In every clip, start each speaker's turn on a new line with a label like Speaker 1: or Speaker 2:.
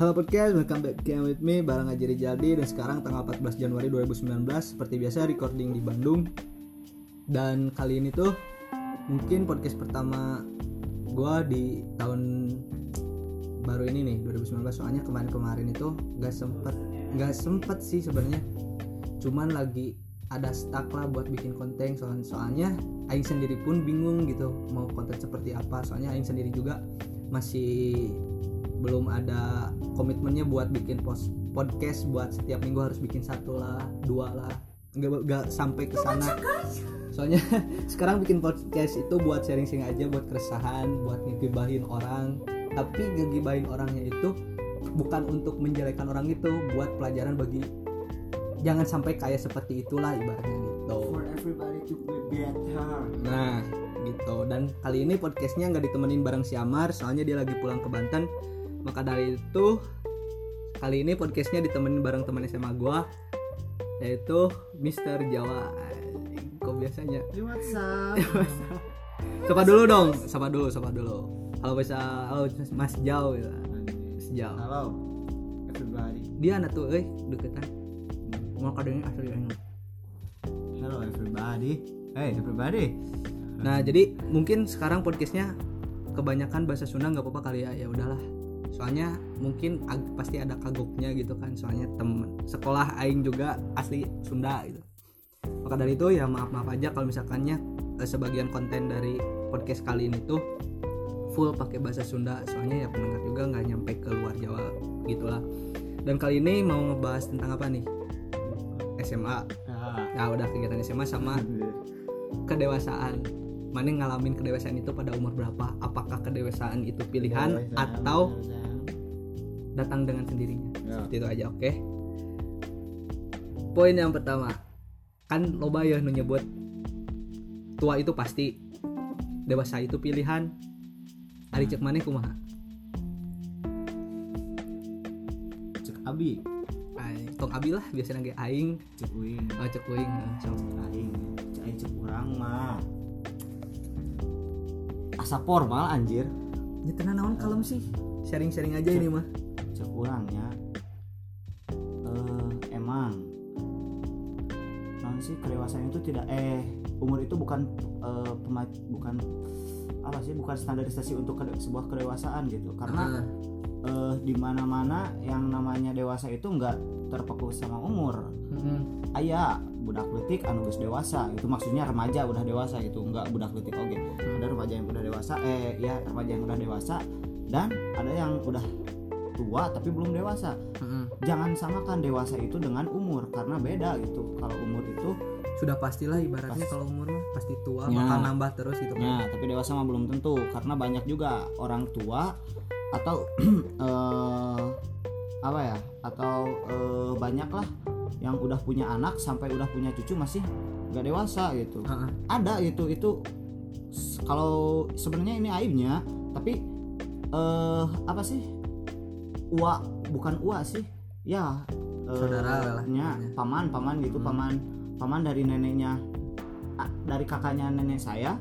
Speaker 1: Halo podcast, welcome back again with me Barang Aji Rijaldi Dan sekarang tanggal 14 Januari 2019 Seperti biasa recording di Bandung. Dan kali ini tuh Mungkin podcast pertama Gua di tahun Baru ini nih 2019 Soalnya kemarin-kemarin itu Gak sempet Gak sempet sih sebenarnya. Cuman lagi ada stuck lah buat bikin konten soalnya, soalnya Aing sendiri pun bingung gitu mau konten seperti apa. Soalnya Aing sendiri juga masih belum ada komitmennya buat bikin post podcast buat setiap minggu harus bikin satu lah dua lah. Nggak nggak sampai ke sana. Soalnya sekarang bikin podcast itu buat sharing-sharing aja buat keresahan buat ngegibahin orang. Tapi ngegibahin orangnya itu bukan untuk menjelekan orang itu buat pelajaran bagi jangan sampai kayak seperti itulah ibaratnya gitu.
Speaker 2: For everybody to be better.
Speaker 1: Nah gitu. Dan kali ini podcastnya nggak ditemenin bareng si Amar soalnya dia lagi pulang ke Banten maka dari itu kali ini podcastnya ditemenin bareng teman SMA gua yaitu Mister Jawa. Kok biasanya?
Speaker 2: Hey, what's up?
Speaker 1: sapa dulu dong sapa dulu sapa dulu. Halo bisa halo Mas Jaw ya. Mas Jaw
Speaker 2: Halo. Everybody.
Speaker 1: Dia anak tuh eh deketan. Mau kadangnya asli
Speaker 2: Hello everybody. Hey everybody.
Speaker 1: Nah jadi mungkin sekarang podcastnya kebanyakan bahasa Sunda nggak apa-apa kali ya. Ya udahlah. Soalnya mungkin ag- pasti ada kagoknya gitu kan. Soalnya temen sekolah Aing juga asli Sunda gitu. Maka dari itu ya maaf maaf aja kalau misalkannya eh, sebagian konten dari podcast kali ini tuh full pakai bahasa Sunda. Soalnya ya pendengar juga nggak nyampe ke luar Jawa gitulah. Dan kali ini mau ngebahas tentang apa nih? SMA.
Speaker 2: Ah,
Speaker 1: Nah udah kegiatan SMA sama kedewasaan mana ngalamin kedewasaan itu pada umur berapa apakah kedewasaan itu pilihan atau datang dengan sendirinya.
Speaker 2: Ya.
Speaker 1: seperti itu aja oke? Poin yang pertama kan loba ya nu nyebut tua itu pasti dewasa itu pilihan ari cek mana kumaha?
Speaker 2: Cek Abi.
Speaker 1: Ay, tong abi lah biasanya ge aing.
Speaker 2: Cek Uing.
Speaker 1: Oh cek uing eh, sok.
Speaker 2: Aing. Cek Aing cek urang mah. Asa formal anjir.
Speaker 1: Ya tenan naon kalem sih? Sharing-sharing aja ini mah
Speaker 2: Cek urangnya eh Emang Non sih kedewasaan itu tidak Eh umur itu bukan eh, pema- Bukan apa sih bukan standarisasi untuk kede- sebuah kedewasaan gitu karena eh di mana-mana yang namanya dewasa itu nggak terpaku sama umur.
Speaker 1: mm-mm.
Speaker 2: Aya budak letik anu geus dewasa, itu maksudnya remaja udah dewasa gitu, nggak budak letik oke. Ada remaja yang udah dewasa, eh ya remaja yang udah dewasa dan ada yang udah tua tapi belum dewasa.
Speaker 1: Mm-mm.
Speaker 2: Jangan samakan dewasa itu dengan umur karena beda gitu. Kalau umur itu
Speaker 1: sudah pastilah ibaratnya
Speaker 2: Pasti.
Speaker 1: kalau umur mah pasti tua
Speaker 2: Ya.
Speaker 1: bakal nambah terus gitu kan
Speaker 2: Ya, tapi dewasa mah belum tentu karena banyak juga orang tua atau eh, apa ya? Atau eh, banyak lah yang udah punya anak sampai udah punya cucu masih nggak dewasa gitu.
Speaker 1: Heeh.
Speaker 2: Ada itu itu s- kalau sebenarnya ini aibnya, tapi eh apa sih? Ua bukan ua sih. Ya eh,
Speaker 1: Saudara lah
Speaker 2: nya,
Speaker 1: namanya.
Speaker 2: paman paman gitu
Speaker 1: Hmm.
Speaker 2: paman paman dari neneknya dari kakaknya nenek saya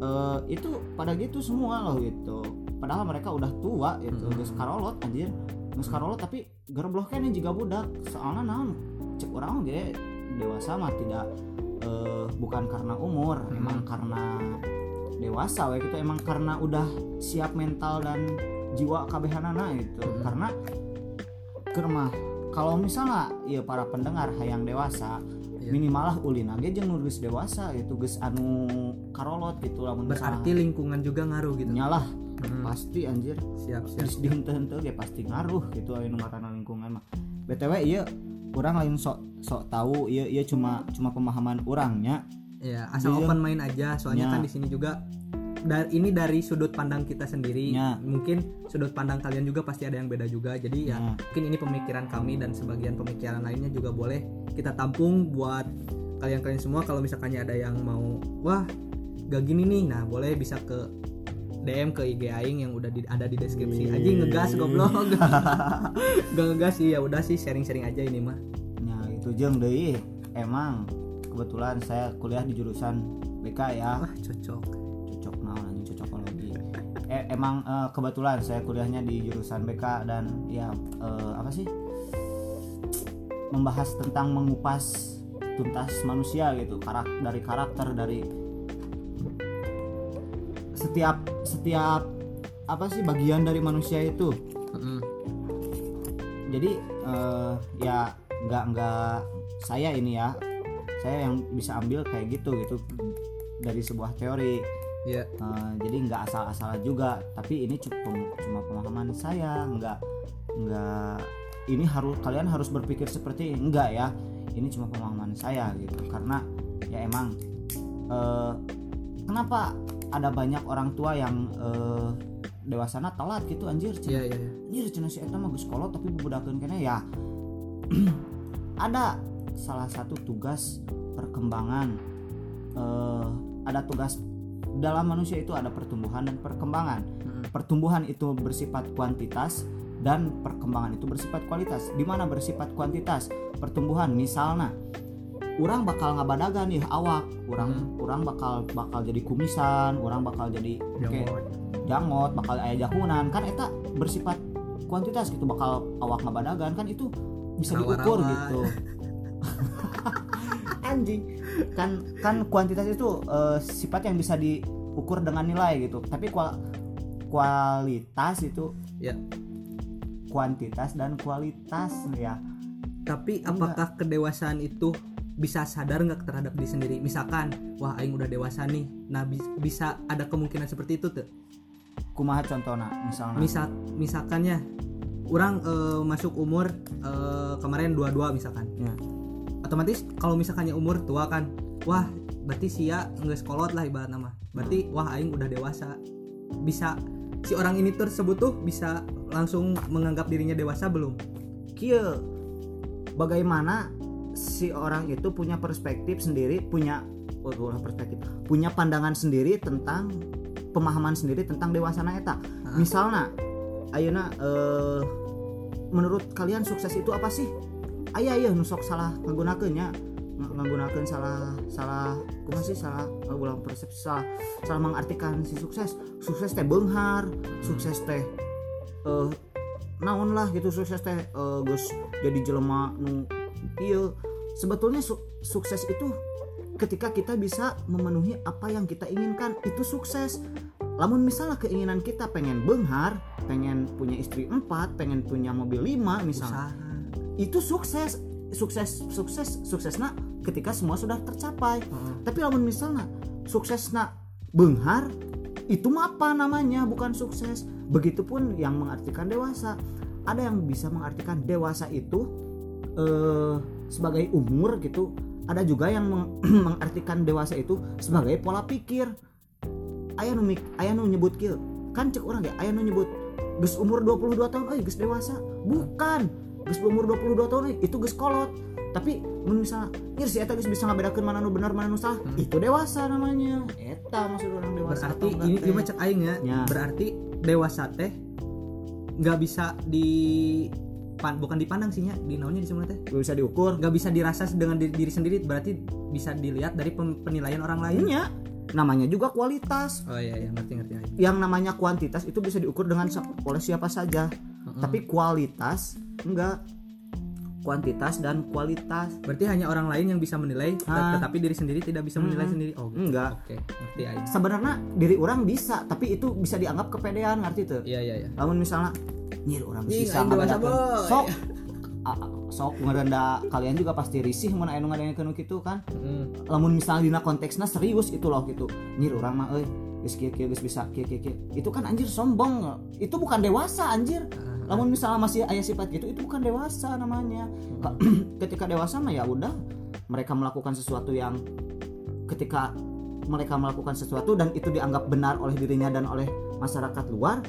Speaker 2: eh, itu pada gitu semua loh gitu padahal mereka udah tua gitu
Speaker 1: Hmm.
Speaker 2: geus karolot anjir geus karolot tapi gerbloh kan juga budak soalnya naon cek orang ge dewasa mah tidak eh, bukan karena umur
Speaker 1: Hmm.
Speaker 2: emang karena dewasa we gitu emang karena udah siap mental dan jiwa kabehanana gitu
Speaker 1: Hmm.
Speaker 2: karena kermah kalau misalnya ya para pendengar hayang dewasa
Speaker 1: Iya.
Speaker 2: minimal lah ulin aja jeung nu geus dewasa gitu geus anu karolot gitu lamun
Speaker 1: berarti lingkungan juga ngaruh gitu
Speaker 2: nyalah
Speaker 1: Hmm.
Speaker 2: pasti anjir
Speaker 1: siap siap
Speaker 2: terus dihenteu-henteu ge pasti ngaruh gitu anu ngaranna lingkungan mah BTW iya orang lain sok sok tahu iya iya cuma cuma pemahaman orangnya
Speaker 1: ya asal
Speaker 2: Iya.
Speaker 1: open main aja soalnya
Speaker 2: Ya.
Speaker 1: kan di sini juga dari ini dari sudut pandang kita sendiri.
Speaker 2: Ya.
Speaker 1: mungkin sudut pandang kalian juga pasti ada yang beda juga. Jadi ya
Speaker 2: Ya.
Speaker 1: mungkin ini pemikiran kami dan sebagian pemikiran lainnya juga boleh kita tampung buat kalian-kalian semua. Kalau misalkannya ada yang mau wah gak gini nih. Nah boleh bisa ke DM ke IG Aing yang udah di- ada di deskripsi. Aja ngegas goblok. Gak ngegas. Sih ya udah sih sharing-sharing aja ini mah.
Speaker 2: Nah itu jeng deui emang kebetulan saya kuliah di jurusan BK ya.
Speaker 1: Wah cocok
Speaker 2: eh, emang eh, kebetulan saya kuliahnya di jurusan BK dan ya eh, apa sih? Membahas tentang mengupas tuntas manusia gitu karak dari karakter dari setiap setiap apa sih bagian dari manusia itu.
Speaker 1: Mm-mm.
Speaker 2: jadi ya nggak nggak saya ini ya saya yang bisa ambil kayak gitu gitu. Dari sebuah teori
Speaker 1: Iya.
Speaker 2: Eh, jadi nggak asal-asalan juga tapi ini cuma cuma pemahaman saya nggak nggak ini harus kalian harus berpikir seperti ini enggak ya ini cuma pemahaman saya gitu karena ya emang eh, kenapa ada banyak orang tua yang eh, dewasana telat gitu anjir
Speaker 1: Iya iya. iya.
Speaker 2: anjir cenah si eta mah geus kolot tapi bubudakeun kene ya ada salah satu tugas perkembangan eh, ada tugas dalam manusia itu ada pertumbuhan dan perkembangan.
Speaker 1: Mm-mm.
Speaker 2: pertumbuhan itu bersifat kuantitas dan perkembangan itu bersifat kualitas. Di mana bersifat kuantitas? Pertumbuhan misalnya orang bakal ngabadagan nih awak. Orang orang bakal bakal jadi kumisan orang bakal jadi
Speaker 1: Jangot.
Speaker 2: jangot bakal aya jahunan. Kan eta bersifat kuantitas gitu bakal awak ngabadagan. Kan itu bisa diukur
Speaker 1: Rawa-rawa.
Speaker 2: gitu. Anjing kan kan kuantitas itu eh, sifat yang bisa diukur dengan nilai gitu tapi kual- kualitas itu
Speaker 1: Ya.
Speaker 2: kuantitas dan kualitas ya
Speaker 1: Tapi
Speaker 2: Enggak.
Speaker 1: apakah kedewasaan itu bisa sadar nggak terhadap diri sendiri? Misalkan, wah aing udah dewasa nih. Nah, bis- bisa ada kemungkinan seperti itu tuh.
Speaker 2: kumaha contohna misalnya
Speaker 1: Misal misalkannya orang eh, masuk umur eh, kemarin 22 misalkan.
Speaker 2: Ya.
Speaker 1: Otomatis kalau misalkannya umur tua kan, wah berarti sia nggak sekolot lah ibarat nama. Berarti wah aing udah dewasa. Bisa si orang ini tersebut tuh bisa langsung menganggap dirinya dewasa belum?
Speaker 2: kieu bagaimana si orang itu punya perspektif sendiri punya oh, perspektif punya pandangan sendiri tentang pemahaman sendiri tentang dewasana eta misalnya ayeuna eh, menurut kalian sukses itu apa sih aya aya nusok salah nggunakeunnya nggunakeun salah salah kumaha sih? Salah eh, ulang persepsi salah salah mengartikan si sukses. Sukses teh beunghar sukses teh eh naon lah gitu. Sukses teh eh, geus jadi jelema nu ieu sebetulnya su- sukses itu ketika kita bisa memenuhi apa yang kita inginkan itu sukses. Lamun misalnya keinginan kita pengen benghar pengen punya istri empat pengen punya mobil lima misalnya
Speaker 1: Usaha.
Speaker 2: Itu sukses. Sukses sukses suksesna ketika semua sudah tercapai.
Speaker 1: Heeh.
Speaker 2: tapi lamun misalnya suksesna benghar itu mah apa namanya? Bukan sukses. Begitupun yang mengartikan dewasa. Ada yang bisa mengartikan dewasa itu eh, sebagai umur gitu. Ada juga yang meng- mengartikan dewasa itu sebagai pola pikir. Ayah nu mik- aya nu nyebut kieu. Kan cek orang ya ayah nu nyebut geus umur 22 tahun euy geus dewasa. Bukan geus umur 22 tahun euy itu geus kolot. Tapi misalnya ngir si eta bisa ngabedakeun mana nu benar mana nu salah itu dewasa namanya. Eta maksud orang dewasa
Speaker 1: berarti ini mah cek aing ya.
Speaker 2: Ya.
Speaker 1: berarti dewasa teh nggak bisa di pan, bukan dipandang sih nya di naonnya di teh.
Speaker 2: Gak bisa diukur.
Speaker 1: Nggak bisa dirasa dengan diri, diri sendiri berarti bisa dilihat dari penilaian orang lain
Speaker 2: Iya, namanya juga kualitas.
Speaker 1: Oh iya iya ngerti ngerti
Speaker 2: yang namanya kuantitas itu bisa diukur dengan oleh siapa saja.
Speaker 1: Heeh.
Speaker 2: tapi kualitas enggak kuantitas dan kualitas
Speaker 1: berarti hanya orang lain yang bisa menilai
Speaker 2: Ah.
Speaker 1: tetapi diri sendiri tidak bisa menilai
Speaker 2: Mm-mm.
Speaker 1: sendiri oh gitu.
Speaker 2: enggak
Speaker 1: oke ngerti aing
Speaker 2: sebenarnya diri orang bisa tapi itu bisa dianggap kepedean ngerti tuh
Speaker 1: iya iya iya
Speaker 2: namun misalnya nyir orang bisa
Speaker 1: aing dewasa,
Speaker 2: ngabedakeun."
Speaker 1: boy.
Speaker 2: sok sok ngerenda kalian juga pasti risih mun aya nu ngadengekeun gitu kan
Speaker 1: Mm.
Speaker 2: lamun misalnya dina konteksnya serius itu loh gitu nyir orang mah euy geus kieu kieu geus bisa kieu kieu kieu itu kan anjir sombong. Itu bukan dewasa anjir. Namun misalnya masih ayah sifat gitu itu bukan dewasa namanya. Ka- ketika dewasa mah ya udah. Mereka melakukan sesuatu yang ketika mereka melakukan sesuatu dan itu dianggap benar oleh dirinya dan oleh masyarakat luar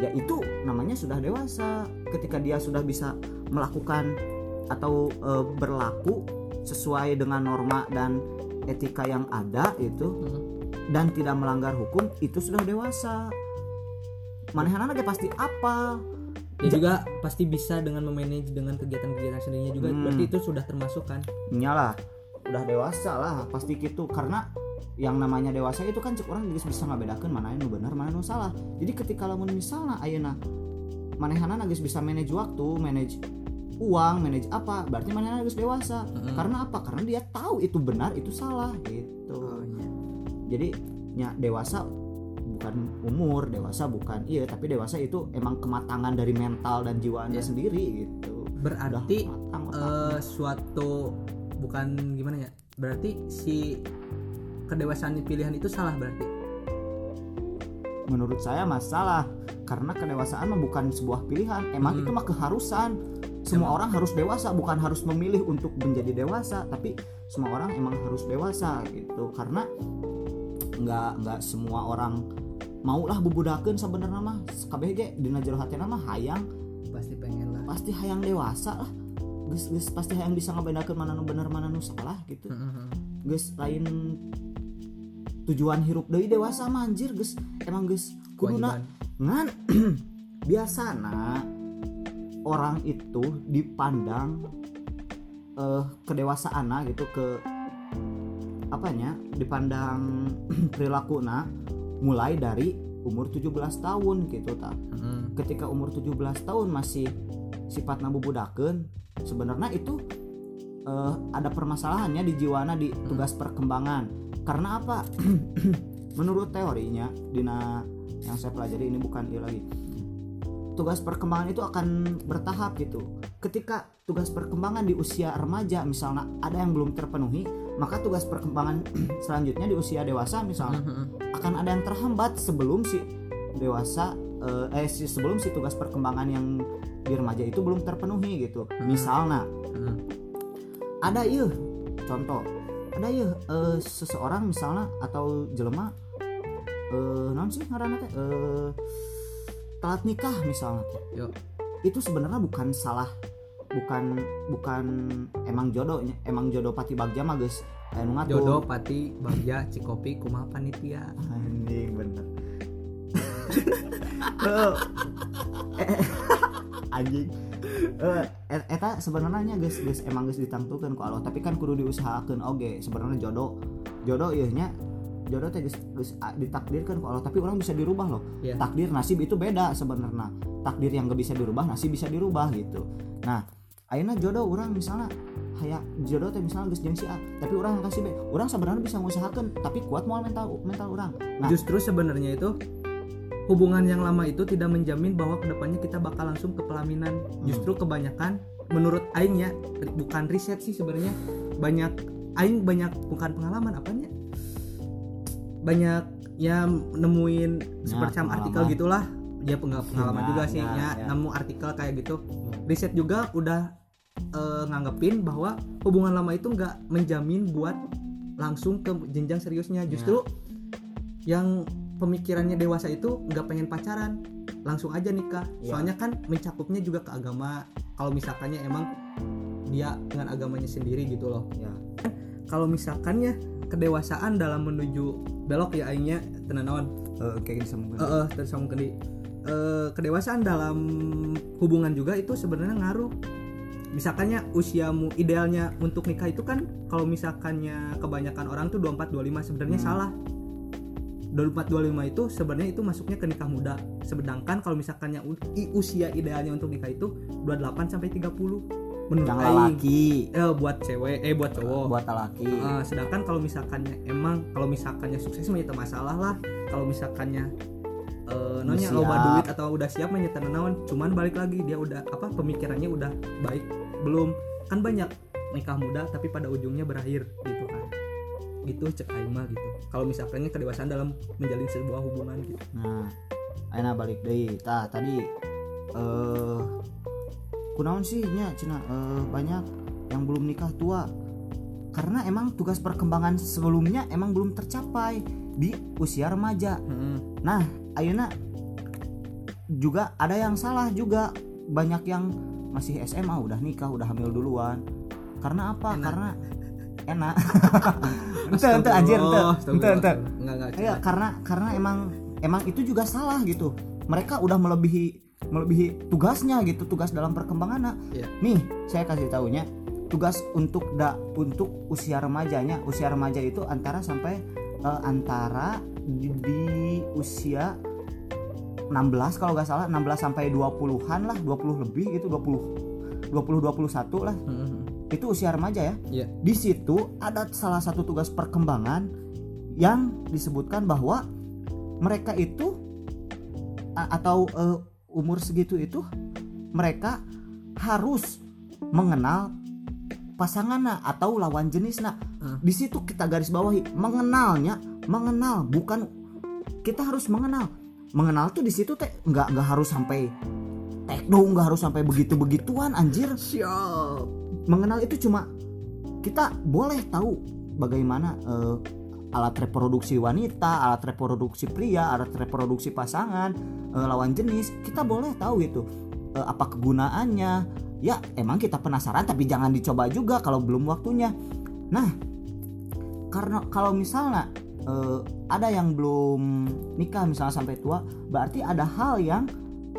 Speaker 2: ya itu namanya sudah dewasa. Ketika dia sudah bisa melakukan atau e, berlaku sesuai dengan norma dan etika yang ada itu
Speaker 1: Mm.
Speaker 2: Dan tidak melanggar hukum itu sudah dewasa. Manehanana ge pasti apa?
Speaker 1: Dia juga pasti bisa dengan memanage dengan kegiatan-kegiatan sendirinya juga.
Speaker 2: Hmm.
Speaker 1: berarti itu sudah termasuk kan?
Speaker 2: Nyalah udah dewasa lah pasti gitu. Karena yang namanya dewasa itu kan cek orang geus bisa ngabedakeun mana nu bener mana nu salah. Jadi ketika lamun misalnya ayeuna manehana geus bisa manage waktu manage uang manage apa berarti manehana geus dewasa.
Speaker 1: Mm-mm.
Speaker 2: karena apa? Karena dia tahu itu benar itu salah gitu.
Speaker 1: Oh, iya.
Speaker 2: Jadi ya dewasa bukan umur dewasa bukan iya tapi dewasa itu emang kematangan dari mental dan jiwa anda
Speaker 1: Iya.
Speaker 2: sendiri gitu
Speaker 1: berarti
Speaker 2: matang
Speaker 1: eh, suatu bukan gimana ya berarti si kedewasaan pilihan itu salah berarti
Speaker 2: menurut saya masalah karena kedewasaan mah bukan sebuah pilihan emang
Speaker 1: Mm-mm.
Speaker 2: itu mah keharusan semua
Speaker 1: Emang.
Speaker 2: orang harus dewasa bukan harus memilih untuk menjadi dewasa tapi semua orang emang harus dewasa gitu karena nggak nggak semua orang maulah bubudakeun sebenarnya mah. Kabeh ge dina jero hatena mah hayang.
Speaker 1: Pasti pengen lah.
Speaker 2: Pasti hayang dewasa lah. Geus geus pasti hayang bisa ngabedakeun mana nu bener mana nu salah gitu. Geus lain tujuan hirup deui dewasa mah anjir geus emang geus kuduna ngan. Biasana orang itu dipandang eh kedewasaan gitu ke apanya dipandang perilaku mulai dari umur 17 tahun gitu tak
Speaker 1: Mm-mm.
Speaker 2: ketika umur 17 tahun masih sifat bubudakeun sebenarnya itu eh, ada permasalahannya di jiwana di tugas perkembangan. Karena apa? Menurut teorinya dina yang saya pelajari ini bukan iya lagi. Tugas perkembangan itu akan bertahap gitu. Ketika tugas perkembangan di usia remaja misalnya ada yang belum terpenuhi maka tugas perkembangan selanjutnya di usia dewasa misalnya
Speaker 1: Mm-mm.
Speaker 2: akan ada yang terhambat sebelum si dewasa eh, eh si- sebelum si tugas perkembangan yang di remaja itu belum terpenuhi gitu.
Speaker 1: Hmm.
Speaker 2: Misalnya
Speaker 1: Mm-mm.
Speaker 2: ada iya contoh ada iya eh, seseorang misalnya atau jelema eh non sih ngaranna teh eh telat nikah misalnya teh.
Speaker 1: Yo.
Speaker 2: Itu sebenarnya bukan salah bukan bukan emang jodohnya emang jodoh pati bagja mah geus aya nu ngatur.
Speaker 1: jodoh pati bagja cikopi kumaha panitia?
Speaker 2: Anjing bener. Eh, eh, anjing. Eh, et- eta sebenarnya guys guys emang guys ditangtukan ku Allah tapi kan kudu diusahakan oge sebenarnya jodoh jodoh iya nya jodoh teh geus a- ditakdirkan ku Allah tapi orang bisa dirubah loh.
Speaker 1: Iya.
Speaker 2: takdir nasib itu beda sebenarnya. Takdir yang gak bisa dirubah nasib bisa dirubah gitu. Nah ayeuna jodoh orang misalnya kayak jodoh teh misalnya geus jeung si A tapi orang yang kasih B. Orang sebenarnya bisa mengusahakan tapi kuat mau mental mental orang nah
Speaker 1: justru sebenarnya itu hubungan yang lama itu tidak menjamin bahwa ke depannya kita bakal langsung ke pelaminan. Justru kebanyakan menurut Aing ya bukan riset sih sebenarnya banyak Aing banyak bukan pengalaman apanya? Banyak ya nemuin semacam artikel gitulah. Ya peng- pengalaman
Speaker 2: Ya,
Speaker 1: juga sih
Speaker 2: ya,
Speaker 1: ya,
Speaker 2: ya.
Speaker 1: nemu artikel kayak gitu riset juga udah eh, nganggepin bahwa hubungan lama itu nggak menjamin buat langsung ke jenjang seriusnya. Justru yang pemikirannya dewasa itu nggak pengen pacaran langsung aja nikah.
Speaker 2: Ya.
Speaker 1: soalnya kan mencakupnya juga ke agama. Kalau misalkannya emang dia dengan agamanya sendiri gitu loh.
Speaker 2: Ya.
Speaker 1: Kalau misalkannya kedewasaan dalam menuju belok ya aingnya tenanawan
Speaker 2: eh, kayak disambungkan
Speaker 1: eh eh, tersambung ke di eh, kedewasaan dalam hubungan juga itu sebenarnya ngaruh. Misalkannya usiamu idealnya untuk nikah itu kan kalau misalkannya kebanyakan orang tuh 24 25 sebenarnya
Speaker 2: Hmm.
Speaker 1: salah. 24 25 itu sebenarnya itu masuknya ke nikah muda. Sedangkan kalau misalkannya usia idealnya untuk nikah itu 28 sampai 30 menurut
Speaker 2: yang laki
Speaker 1: eh buat cewek eh buat cowok.
Speaker 2: Buat laki
Speaker 1: Uh, sedangkan kalau misalkannya emang kalau misalkannya sukses menyita masalah lah. Kalau misalkannya uh, nonya
Speaker 2: Siap.
Speaker 1: loba duit atau udah siap menyita naon cuman balik lagi dia udah apa pemikirannya udah baik belum. Kan banyak nikah muda tapi pada ujungnya berakhir gitu kan. Itu cek aing mah gitu. Kalau misalkannya kedewasaan dalam menjalin sebuah hubungan gitu.
Speaker 2: Nah ayeuna balik deui. Tah tadi eh kunaon sih nya cenah eh, banyak yang belum nikah tua. Karena emang tugas perkembangan sebelumnya emang belum tercapai di usia remaja. Nah, ayeuna juga ada yang salah juga. Banyak yang masih SMA udah nikah, udah hamil duluan. Karena apa?
Speaker 1: Enak.
Speaker 2: Karena enak. Ente ente anjir ente. Ente ente.
Speaker 1: enggak enggak
Speaker 2: Ya, karena karena emang emang itu juga salah gitu. Mereka udah melebihi melebihi tugasnya gitu, tugas dalam perkembangan.
Speaker 1: Iya.
Speaker 2: Nih, saya kasih tahunya tugas untuk da untuk usia remajanya, usia remaja itu antara sampai eh, antara di, di usia 16 kalau nggak salah 16 sampai 20-an lah 20 lebih gitu 20 20 21 lah
Speaker 1: Mhm.
Speaker 2: itu usia remaja ya
Speaker 1: Iya.
Speaker 2: di situ ada salah satu tugas perkembangan yang disebutkan bahwa mereka itu atau eh, umur segitu itu mereka harus mengenal pasangannya atau lawan jenisnya.
Speaker 1: Hmm.
Speaker 2: Di situ kita garis bawahi mengenalnya, mengenal bukan kita harus mengenal. Mengenal tuh di situ teh nggak nggak harus sampai tekno nggak harus sampai begitu begituan anjir
Speaker 1: Siap.
Speaker 2: mengenal itu cuma kita boleh tahu bagaimana eh, alat reproduksi wanita, alat reproduksi pria, alat reproduksi pasangan, eh, lawan jenis, kita boleh tahu itu Eh, apa kegunaannya. Ya emang kita penasaran tapi jangan dicoba juga kalau belum waktunya. Nah, karena kalau misalnya eh, ada yang belum nikah misalnya sampai tua, berarti ada hal yang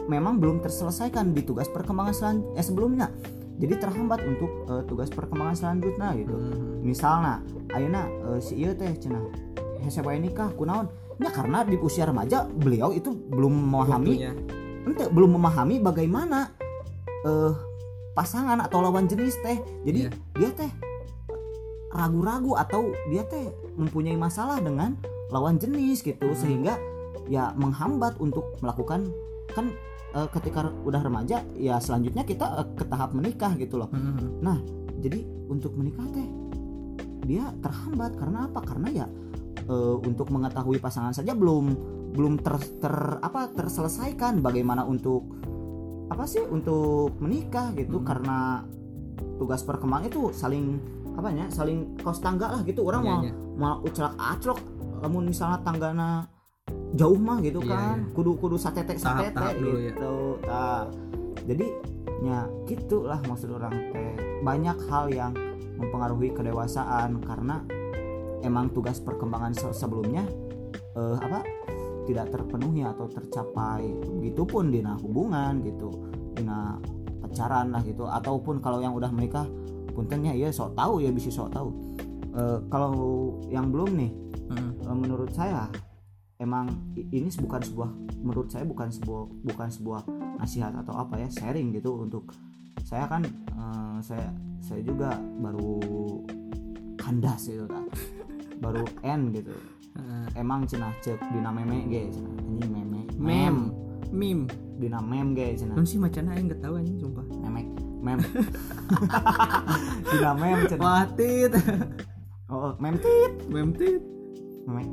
Speaker 2: memang belum terselesaikan di tugas perkembangan selan- eh, sebelumnya. Jadi terhambat untuk eh, tugas perkembangan selanjutnya gitu.
Speaker 1: Mhm.
Speaker 2: misalnya ayeuna eh, si ieu teh cenah hese bae nikah? Kunaon? Ya karena di usia remaja beliau itu belum memahami ente belum memahami bagaimana eh pasangan atau lawan jenis teh. Jadi
Speaker 1: Iya.
Speaker 2: dia teh ragu-ragu atau dia teh mempunyai masalah dengan lawan jenis gitu
Speaker 1: Hmm.
Speaker 2: sehingga ya menghambat untuk melakukan kan eh, ketika udah remaja ya selanjutnya kita eh, ke tahap menikah gitu loh
Speaker 1: Mhm.
Speaker 2: jadi untuk menikah teh dia terhambat karena apa karena ya eh, untuk mengetahui pasangan saja belum belum ter, ter- apa terselesaikan bagaimana untuk apa sih untuk menikah gitu
Speaker 1: Hmm.
Speaker 2: karena tugas perkembangan itu saling apa ya saling kos tangga lah gitu. Orang
Speaker 1: Iya,
Speaker 2: mau
Speaker 1: iya.
Speaker 2: mau ucelak aclok namun misalnya tanggana jauh mah gitu
Speaker 1: Iya,
Speaker 2: kan.
Speaker 1: iya.
Speaker 2: kudu kudu satete satete
Speaker 1: Tahap-tahap dulu ya.
Speaker 2: gitu Tah. jadi ya gitulah maksud orang teh. Banyak hal yang mempengaruhi kedewasaan karena emang tugas perkembangan se- sebelumnya eh, apa? Tidak terpenuhi atau tercapai. Begitupun dina hubungan gitu dina pacaran lah gitu. Ataupun kalau yang udah menikah puntennya ya sok tahu ya bisa sok tahu Eh, kalau yang belum nih
Speaker 1: Mhm.
Speaker 2: eh, menurut saya emang ini bukan sebuah menurut saya bukan sebuah bukan sebuah nasihat atau apa ya sharing gitu untuk saya kan eh, saya saya juga baru kandas gitu kan baru N gitu
Speaker 1: Heeh.
Speaker 2: emang cenah cek dina meme ge cenah anjing meme
Speaker 1: Mem. Mim.
Speaker 2: dina mem ge cenah
Speaker 1: sih macana aing enggak tahu anjing sumpah.
Speaker 2: memek mem. Dina mem cenah
Speaker 1: Watit.
Speaker 2: oh mem tit
Speaker 1: Mem tit.
Speaker 2: memek.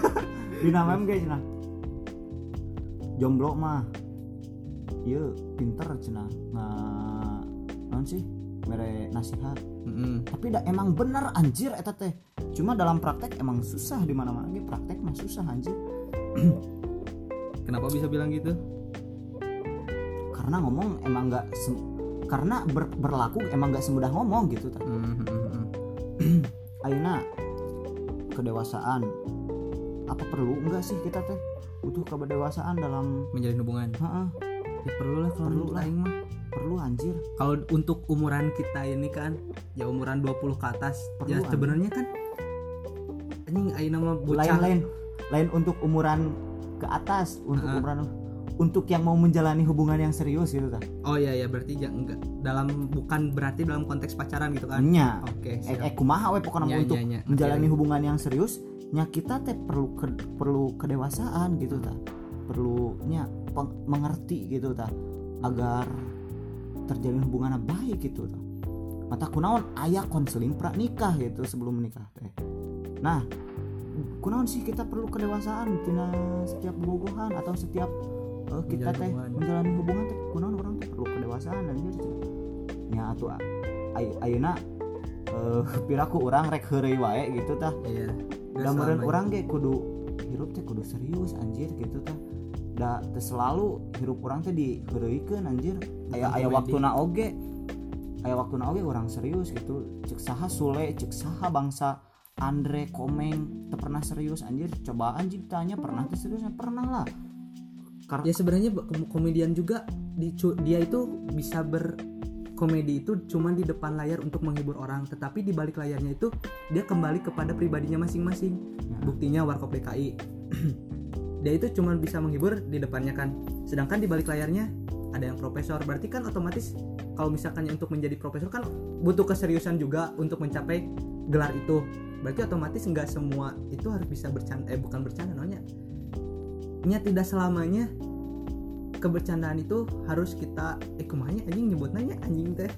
Speaker 2: Dina mem ge cenah jomblo mah. Iya pinter cenah nah non sih? Mere nasihat.
Speaker 1: Mhm.
Speaker 2: tapi dah emang bener anjir eta teh. Cuma dalam praktek emang susah di mana mana praktek mah susah anjir.
Speaker 1: Kenapa bisa bilang gitu?
Speaker 2: karena ngomong emang nggak karena ber- berlaku emang nggak semudah ngomong gitu tah.
Speaker 1: Mhm.
Speaker 2: Ayeuna kedewasaan apa perlu enggak sih kita teh butuh kedewasaan dalam
Speaker 1: Menjalin hubungan.
Speaker 2: Heeh,
Speaker 1: Ya perlu lah kalau
Speaker 2: Perlu lah.
Speaker 1: mah.
Speaker 2: perlu anjir
Speaker 1: Kalau untuk umuran kita ini kan ya umuran 20 ke atas
Speaker 2: Perlu,
Speaker 1: ya sebenarnya kan anjing ayeuna mah bocah
Speaker 2: lain lain lain untuk umuran ke atas untuk
Speaker 1: Heeh.
Speaker 2: umuran untuk yang mau menjalani hubungan yang serius gitu tah.
Speaker 1: Oh iya ya berarti ya enggak dalam bukan berarti dalam konteks pacaran gitu kan.
Speaker 2: Nya.
Speaker 1: Oke,
Speaker 2: Eh,
Speaker 1: siap.
Speaker 2: eh kumaha we pokoknya
Speaker 1: Nya,
Speaker 2: mau untuk
Speaker 1: nya, nya.
Speaker 2: menjalani
Speaker 1: Oke.
Speaker 2: hubungan yang serius nya kita teh perlu ke- perlu kedewasaan gitu ta perlunya peng- mengerti gitu ta agar terjalin hubungan yang baik gitu ta mata kunaon ayah konseling nikah gitu sebelum menikah teh nah kunaon sih kita perlu kedewasaan tina setiap bogohan atau setiap eh, kita teh menjalani hubungan teh kunaon orang teh? Perlu kedewasaan anjir. Nya atuh ay- ayeuna eh piraku orang rek heureuy wae gitu tah.
Speaker 1: Iya.
Speaker 2: da meureun urang ge kudu hirup teh kudu serius anjir gitu tah. Da teu selalu hirup urang teh diheureuykeun anjir. Aya aya waktuna oge aya waktuna oge urang serius gitu. Cek saha Sule cek saha bangsa Andre Komeng teu pernah serius anjir. Coba anjing tanya pernah teu serius pernah lah Kar-
Speaker 1: Ya sebenarnya kom- komedian juga di dia itu bisa ber komedi itu cuman di depan layar untuk menghibur orang tetapi di balik layarnya itu dia kembali kepada pribadinya masing-masing.
Speaker 2: Ya.
Speaker 1: buktinya warkop DKI dia itu cuman bisa menghibur di depannya kan. Sedangkan di balik layarnya ada yang profesor. Berarti kan otomatis kalau misalkan untuk menjadi profesor kan butuh keseriusan juga untuk mencapai gelar itu. Berarti otomatis nggak semua itu harus bisa bercanda eh bukan bercanda namanya nya tidak selamanya. Kebercandaan itu harus kita eh kumanya anjing nyebut nanya anjing teh.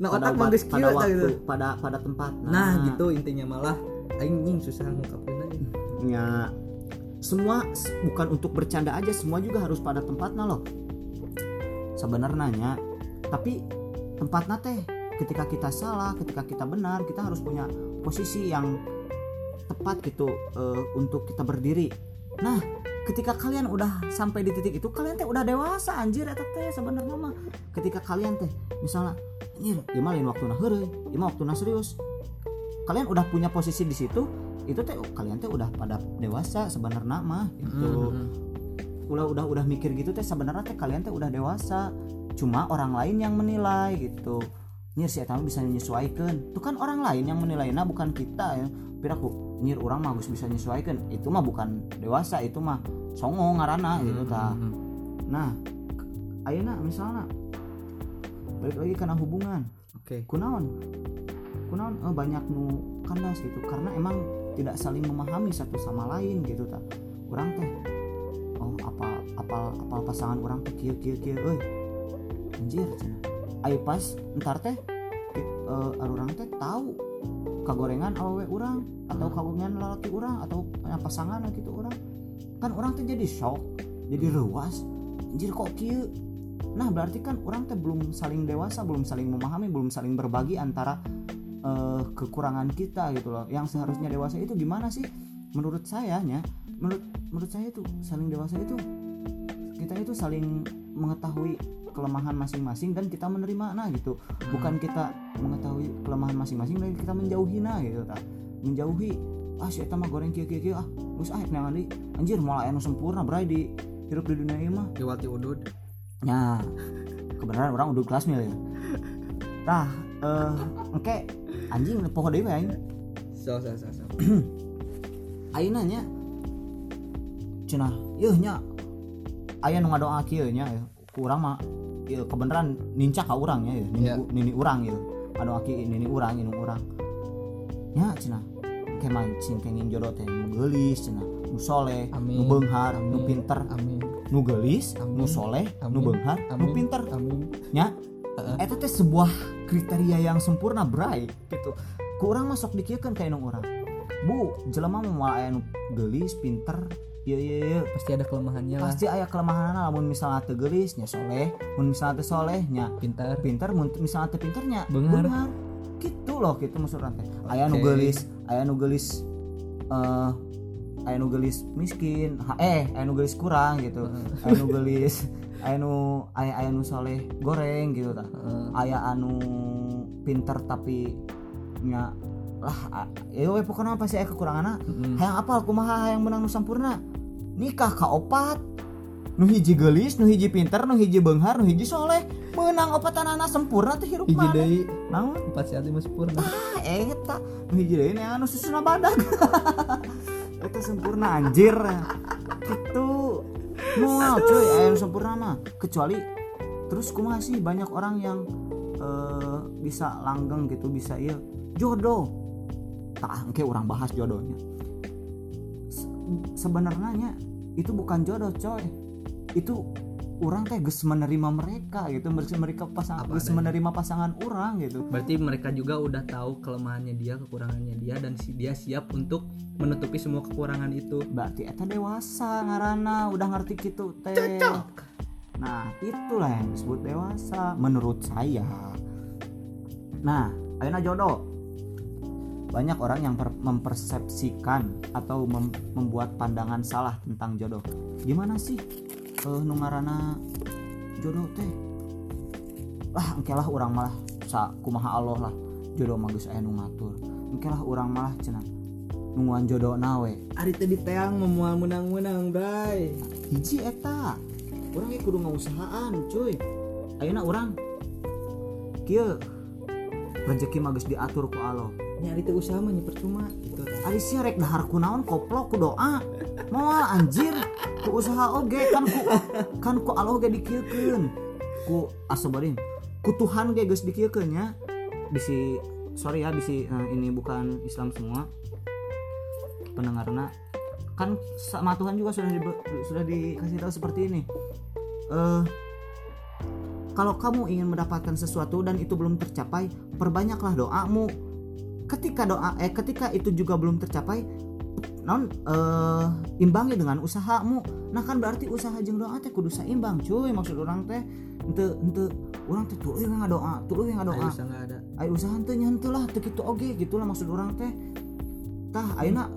Speaker 1: Nah
Speaker 2: pada,
Speaker 1: otak
Speaker 2: wa-
Speaker 1: mangges
Speaker 2: pada
Speaker 1: tah
Speaker 2: waktu
Speaker 1: gitu.
Speaker 2: pada pada tempat.
Speaker 1: Nah gitu intinya malah anjing susah ngungkapin aja.
Speaker 2: Ya semua bukan untuk bercanda aja semua juga harus pada tempatnya loh. Sebenarnya tapi tempatnya teh ketika kita salah ketika kita benar kita harus punya posisi yang tepat gitu eh, untuk kita berdiri. Nah ketika kalian udah sampai di titik itu kalian teh udah dewasa anjir eta teh sebenarnya mah. Ketika kalian teh misalnya anjir ieu lain waktu heureuy ieu mah waktu serius. Kalian udah punya posisi di situ itu teh kalian teh udah pada dewasa sebenarnya mah gitu. Udah udah udah mikir gitu teh sebenarnya teh kalian teh udah dewasa. Cuma orang lain yang menilai gitu. Nyir si bisa menyesuaikan itu kan orang lain yang menilai nah bukan kita ya. Piraku nyir orang mah geus bisa menyesuaikan itu mah bukan dewasa itu mah songo ngaranna gitu tah. nah ayeuna misalnya balik lagi karena hubungan.
Speaker 1: Oke.
Speaker 2: Kunaon? Kunaon? Eh, banyak nu kandas gitu. Karena emang tidak saling memahami satu sama lain gitu tak orang teh oh apa apa apa pasangan orang teh kieu kieu kieu euy. Anjir cenah. Ayo pas entar teh eh orang teh tahu kagorengan awewe orang atau kagorengan lalaki orang atau pasangan gitu orang kan orang teh jadi shock jadi rewas anjir kok kieu? Nah berarti kan orang teh belum saling dewasa, belum saling memahami, belum saling berbagi antara eh, kekurangan kita gitu loh. Yang seharusnya dewasa itu gimana sih? Menurut saya nya, menurut menurut saya itu saling dewasa itu kita itu saling mengetahui kelemahan masing-masing dan kita menerima nah gitu. Bukan kita mengetahui kelemahan masing-masing dan kita menjauhi nah gitu tak. Menjauhi ah si mah goreng kieu kieu kieu ah geus ah deui. Anjir malah anu sempurna bray di hidup di dunia ieu mah
Speaker 1: Iwati udud
Speaker 2: Ya, kebenaran orang udah kelas mil ya. Nah, eh, oke, anjing poho deui aing.
Speaker 1: so so so so
Speaker 2: Ayeuna nya cenah, yeuh nya aya nu ngadoa kieu nya ya. Ku urang mah ieu kebenaran nincak ka urang nya ya, nini,
Speaker 1: Iya.
Speaker 2: nini urang ya. Ngadoa ki nini urang nini urang. Nya cenah, ke mancing kenging jodoh teh nu geulis cenah, nu soleh,
Speaker 1: Amin.
Speaker 2: nu beunghar, nu pinter,
Speaker 1: amin
Speaker 2: nu geulis,
Speaker 1: Amin.
Speaker 2: nu soleh, nu
Speaker 1: Amin.
Speaker 2: beunghar, nu pinter.
Speaker 1: amin
Speaker 2: nya eta teh sebuah kriteria yang sempurna bray gitu kurang masuk dikieun kayak nong orang bu jelema mau aya nu geulis pinter iya iya iya.
Speaker 1: Pasti ada kelemahannya lah.
Speaker 2: Pasti aya kelemahan lamun misalnya teu geulis nya soleh mun misalnya teu soleh nya
Speaker 1: pintar
Speaker 2: pinter mun misalnya teu pinternya
Speaker 1: Beunghar.
Speaker 2: gitu loh gitu maksud orang teh. Aya nu
Speaker 1: Oke.
Speaker 2: geulis aya nu geulis eh aya nu geulis miskin ha, eh aya nu geulis kurang gitu. Aya nu geulis aya nu aya aya nu soleh goreng gitu tah
Speaker 1: Heeh.
Speaker 2: aya anu pinter tapi nya lah ya we pokoknya pasti aya kekurangan
Speaker 1: Mm-mm.
Speaker 2: hayang apa kumaha hayang menang nu sampurna? Nikah ka opat. Nu hiji geulis nu hiji pinter nu hiji beunghar nu hiji soleh. Menang opatanana sempurna teh hirup
Speaker 1: hiji
Speaker 2: mana?
Speaker 1: deui.
Speaker 2: Naon?
Speaker 1: Empat sehat lima sempurna
Speaker 2: ah eta. Nu hiji deui nya anu susuna badag eta sempurna anjir. Gitu. Moal cuy aya nu sempurna mah. Kecuali terus kumaha sih banyak orang yang eh, bisa langgeng gitu bisa iya. Jodoh tak engke orang bahas jodohnya. Se- sebenarnya itu bukan jodoh coy. Itu orang teh geus menerima mereka gitu mereka geus
Speaker 1: adanya.
Speaker 2: menerima pasangan orang gitu.
Speaker 1: Berarti mereka juga udah tahu kelemahannya dia kekurangannya dia dan si dia siap untuk menutupi semua kekurangan itu.
Speaker 2: Berarti eta dewasa ngarana udah ngerti gitu teh. Nah itulah yang disebut dewasa menurut saya. Nah ayeuna jodoh banyak orang yang per- mempersepsikan atau mem- membuat pandangan salah tentang jodoh. Gimana sih eh nu ngaranna jodoh teh? Lah engke lah orang malah sa kumaha Allah lah jodoh mah geus aya nu ngatur. Engke lah orang malah cenah nungguan jodoh nawe.
Speaker 1: Ari tadi teang memual menang-menang bray
Speaker 2: hiji eta. Orang ge kudu ngausahaan cuy. Ayeuna orang kieu. Rezeki mah geus diatur ku Allah
Speaker 1: nyari teh usaha mah percuma gitu.
Speaker 2: Ari sia rek dahar ku naon koplok ku doa. Moal anjir. Ku usaha oge kan ku kan ku Allah oge dikieukeun ku asobarin ku Tuhan ge geus dikieukeun nya. Bisi sorry ya bisi eh, ini bukan Islam semua. Pendengarna. Kan sama Tuhan juga sudah di, sudah dikasih tahu seperti ini. Eh kalau kamu ingin mendapatkan sesuatu dan itu belum tercapai perbanyaklah doamu ketika doa eh ketika itu juga belum tercapai non eh imbangi dengan usahamu. Nah kan berarti usaha jeung doa teh kudu saimbang cuy. Maksud orang teh ente ente orang teh tuluy we ngadoa tuluy we
Speaker 1: Ayo
Speaker 2: ngadoa
Speaker 1: usaha nggak ada.
Speaker 2: Ayo usaha teh nyantu lah teu kitu oge gitulah maksud orang teh. Tah ayeuna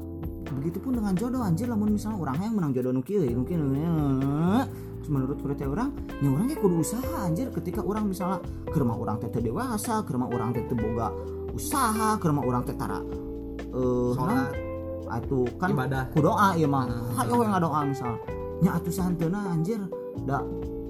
Speaker 2: begitupun dengan jodoh anjir lamun misalnya orang yang menang jodoh nu kieu nu kieu nu- menurut kulit orang nya orang ge kudu usaha anjir. Ketika orang misalnya ke rumah orang teh dewasa ke rumah orang teh boga usaha ke rumah orang teh tara. Eh
Speaker 1: sholat.
Speaker 2: atuh kan
Speaker 1: ibadah.
Speaker 2: ku doa ya mah.
Speaker 1: Ah.
Speaker 2: hayo yang doa misal. Nya atuh santeuna anjir. Da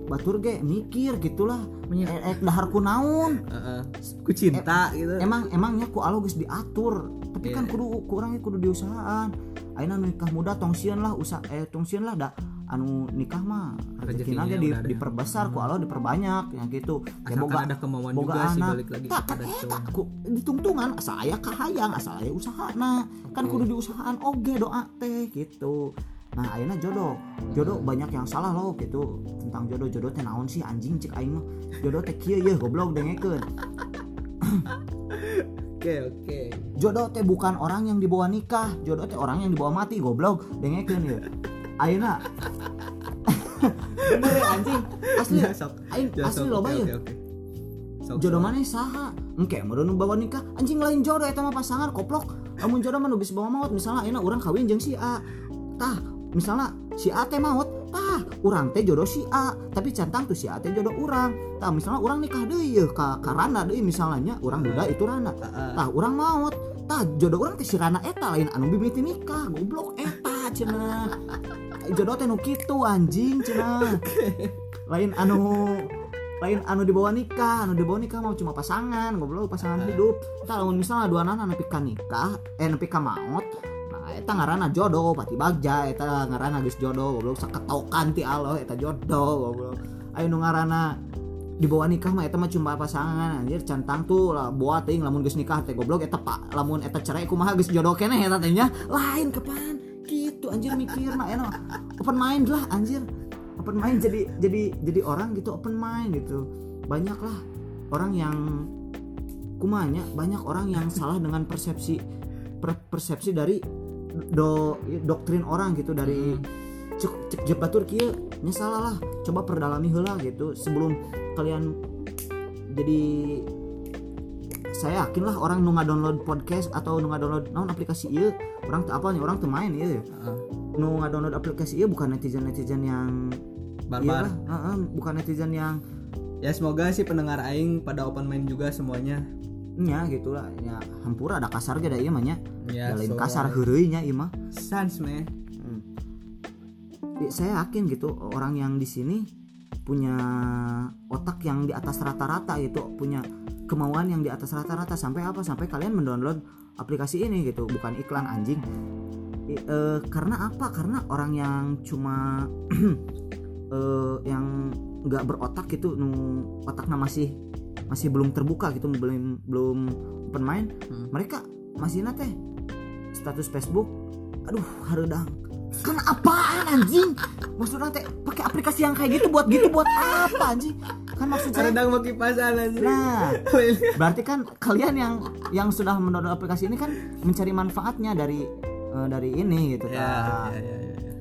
Speaker 2: batur ge mikir gitulah.
Speaker 1: Nya.
Speaker 2: eh, eh dahar ku naon?
Speaker 1: Heeh. ku cinta gitu.
Speaker 2: emang emangnya ku alo geus diatur. Tapi kan
Speaker 1: Iya.
Speaker 2: kudu ku urang ge kudu diusahaan. Ayeuna nikah muda tong sieun lah usah eh tong sieun lah da anu nikah mah
Speaker 1: Rezekinya
Speaker 2: ge di,
Speaker 1: ada.
Speaker 2: diperbesar ku Allah diperbanyak ya gitu. Ya
Speaker 1: asalkan
Speaker 2: boga
Speaker 1: ada kemauan
Speaker 2: boga
Speaker 1: juga sih
Speaker 2: anak.
Speaker 1: balik lagi
Speaker 2: tak kan
Speaker 1: cowok.
Speaker 2: eta ku ditungtungan asal aya kahayang asal aya usahana. Kan
Speaker 1: Oke.
Speaker 2: kudu diusahaan oge doa teh gitu. Nah ayeuna jodoh. Jodoh banyak yang salah loh gitu. Tentang jodoh jodoh teh naon sih anjing cek aing mah. Jodoh teh kieu ye goblok dengekeun.
Speaker 1: Oke oke.
Speaker 2: Jodoh teh bukan orang yang dibawa nikah. Jodoh teh orang yang dibawa mati goblok dengekeun ya ayeuna bener ya anjing. Asli
Speaker 1: Ya, sok. Ya,
Speaker 2: asli loba ya jodoh mana saha? Engke mau bawa nikah? Anjing lain jodoh eta mah pasangan koplok. Lamun jodoh mah nu geus bawa maut. Misalnya ayeuna urang kawin jeung si A. Tah misalnya si A teh maut. Tah urang teh jodoh si A. Tapi cantang tuh si A teh jodoh urang. Tah misalnya urang nikah deui ye ka ka Rana deui misalnya urang duda itu Rana. Tah urang maut. Tah jodoh urang teh si Rana eta. Lain anu bibiti nikah goblok eta cenah jodoh teh nu kitu anjing cenah lain anu lain anu dibawa nikah anu dibawa nikah mau cuma pasangan goblok pasangan hidup. Tah lamun misalnya dua anak nepi ka nikah eh nepi ka maut nah eta ngaranna jodoh pati bagja eta ngaranna geus jodoh goblok saketokan ti Allah eta jodoh goblok. Aya nu ngaranna dibawa nikah mah eta mah cuma pasangan anjir cantang tuh lah buat teuing lamun geus nikah teh goblok eta pak lamun eta cerai kumaha geus jodoh keneh eta teh lain kapan gitu anjir mikir nah enak. Open mind lah anjir. Open mind jadi jadi jadi orang gitu open mind gitu. Banyak lah orang yang kumanya banyak orang yang salah dengan persepsi per- persepsi dari do doktrin orang gitu dari cek cek jep batur kieu nya salah lah. Coba perdalami heula gitu sebelum kalian jadi saya yakin lah orang nu download podcast atau nu download naon aplikasi ieu? Orang apal nya orang teu main
Speaker 1: Heeh.
Speaker 2: nu download aplikasi ieu bukan netizen netizen yang
Speaker 1: barbar.
Speaker 2: iyalah, heeh, bukan netizen yang
Speaker 1: ya semoga sih pendengar aing pada open mind juga semuanya.
Speaker 2: Nya gitu lah. Ya hampura ada kasar ge da ieu mah nya.
Speaker 1: Ya
Speaker 2: Da lain
Speaker 1: so-
Speaker 2: kasar heureuy nya ieu mah.
Speaker 1: Sans meh
Speaker 2: Hmm. Ya, saya yakin gitu orang yang di sini punya otak yang di atas rata-rata gitu punya kemauan yang di atas rata-rata. Sampai apa? Sampai kalian mendownload aplikasi ini gitu. Bukan iklan anjing. I- eh, karena apa? Karena orang yang cuma eh, yang nggak berotak gitu nu otaknya masih masih belum terbuka gitu belum belum open mind
Speaker 1: Hmm.
Speaker 2: mereka masih nate status Facebook. Aduh haredang kan apaan anjing? Maksudnya teh pakai aplikasi yang kayak gitu buat gitu buat apa anjing? Kan maksud saya
Speaker 1: Rendang mau kipasan anjir
Speaker 2: nah berarti kan kalian yang yang sudah mendownload aplikasi ini kan mencari manfaatnya dari eh, dari ini gitu
Speaker 1: ya,
Speaker 2: kan.
Speaker 1: ya, ya, ya, ya.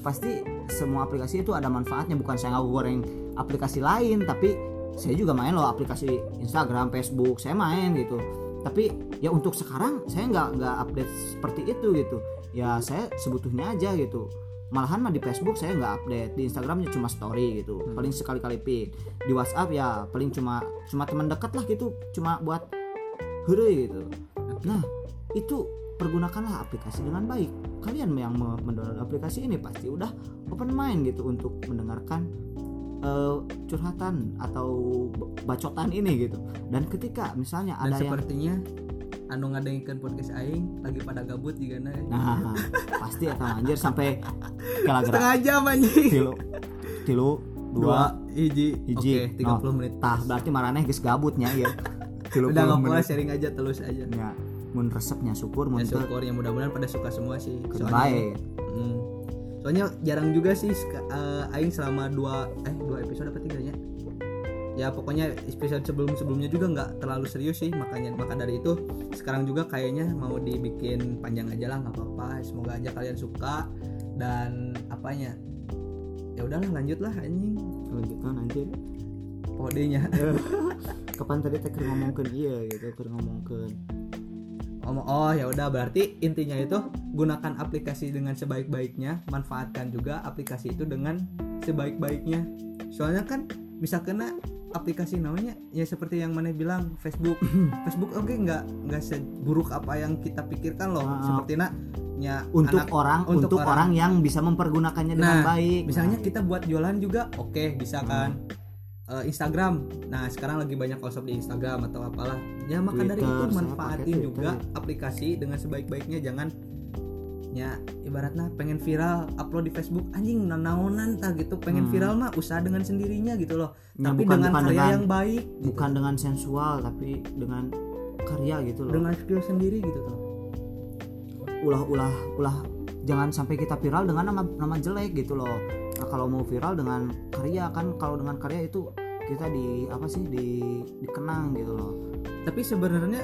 Speaker 2: pasti semua aplikasi itu ada manfaatnya. Bukan saya nggak goreng aplikasi lain tapi saya juga main loh aplikasi Instagram Facebook saya main gitu. Tapi ya untuk sekarang saya nggak nggak update seperti itu gitu ya saya sebutuhnya aja gitu. Malahan mah di Facebook saya nggak update di Instagramnya cuma story gitu
Speaker 1: Hmm.
Speaker 2: paling sekali-kali pin di WhatsApp ya paling cuma cuma teman dekat lah gitu cuma buat hore gitu. Nah itu pergunakanlah aplikasi dengan baik. Kalian yang me- mendownload aplikasi ini pasti udah open mind gitu untuk mendengarkan eh, curhatan atau bacotan ini gitu. Dan ketika misalnya
Speaker 1: dan
Speaker 2: ada yang
Speaker 1: sepertinya anu ngadengkeun podcast aing lagi pada gabut juga nah
Speaker 2: nah pasti akan anjir sampai kira-kira
Speaker 1: setengah jam anjing.
Speaker 2: Tilu tilu dua
Speaker 1: hiji.
Speaker 2: hiji
Speaker 1: oke 30 menit.
Speaker 2: tah berarti marane geus gabutnya ya. Tilu
Speaker 1: udah nggak puas sharing aja terus aja.
Speaker 2: Ya mun resepnya syukur mun
Speaker 1: ya syukur ya mudah-mudahan pada suka semua sih Soalnya- Hmm. soalnya jarang juga sih eh, aing selama dua eh dua episode apa tiganya ya pokoknya episode sebelum sebelumnya juga nggak terlalu serius sih makanya maka dari itu sekarang juga kayaknya mau dibikin panjang aja lah nggak apa-apa. Semoga aja kalian suka dan apanya? Ya udahlah lanjut lah anjing.
Speaker 2: Lanjutkan anjir
Speaker 1: kodenya.
Speaker 2: Kapan tadi teh iya gitu keur ngomongkeun
Speaker 1: ngomong oh ya udah berarti intinya itu gunakan aplikasi dengan sebaik-baiknya manfaatkan juga aplikasi itu dengan sebaik-baiknya. Soalnya kan bisa kena aplikasi namanya ya seperti yang mana bilang Facebook Facebook oke nggak nggak seburuk apa yang kita pikirkan loh
Speaker 2: Ah.
Speaker 1: seperti nak ya
Speaker 2: untuk
Speaker 1: anak-
Speaker 2: orang
Speaker 1: untuk
Speaker 2: untuk,
Speaker 1: orang.
Speaker 2: orang. yang bisa mempergunakannya dengan
Speaker 1: Nah,
Speaker 2: baik
Speaker 1: misalnya kita buat jualan juga oke bisa
Speaker 2: Hmm.
Speaker 1: kan Eh, Instagram nah sekarang lagi banyak konsep di Instagram atau apalah ya maka dari itu manfaatin juga
Speaker 2: Twitter.
Speaker 1: aplikasi dengan sebaik-baiknya jangan ya ibaratnya pengen viral upload di Facebook anjing naonan tak gitu. Pengen
Speaker 2: Hmm.
Speaker 1: viral mah usaha dengan sendirinya gitu loh.
Speaker 2: Ya,
Speaker 1: tapi
Speaker 2: bukan-
Speaker 1: dengan
Speaker 2: bukan
Speaker 1: karya
Speaker 2: dengan-
Speaker 1: yang baik gitu.
Speaker 2: bukan dengan sensual tapi dengan karya gitu loh.
Speaker 1: Dengan skill sendiri gitu tuh
Speaker 2: ulah ulah ulah jangan sampai kita viral dengan nama nama jelek gitu loh. Nah, kalau mau viral dengan karya kan kalau dengan karya itu kita di apa sih di dikenang gitu loh.
Speaker 1: Tapi sebenarnya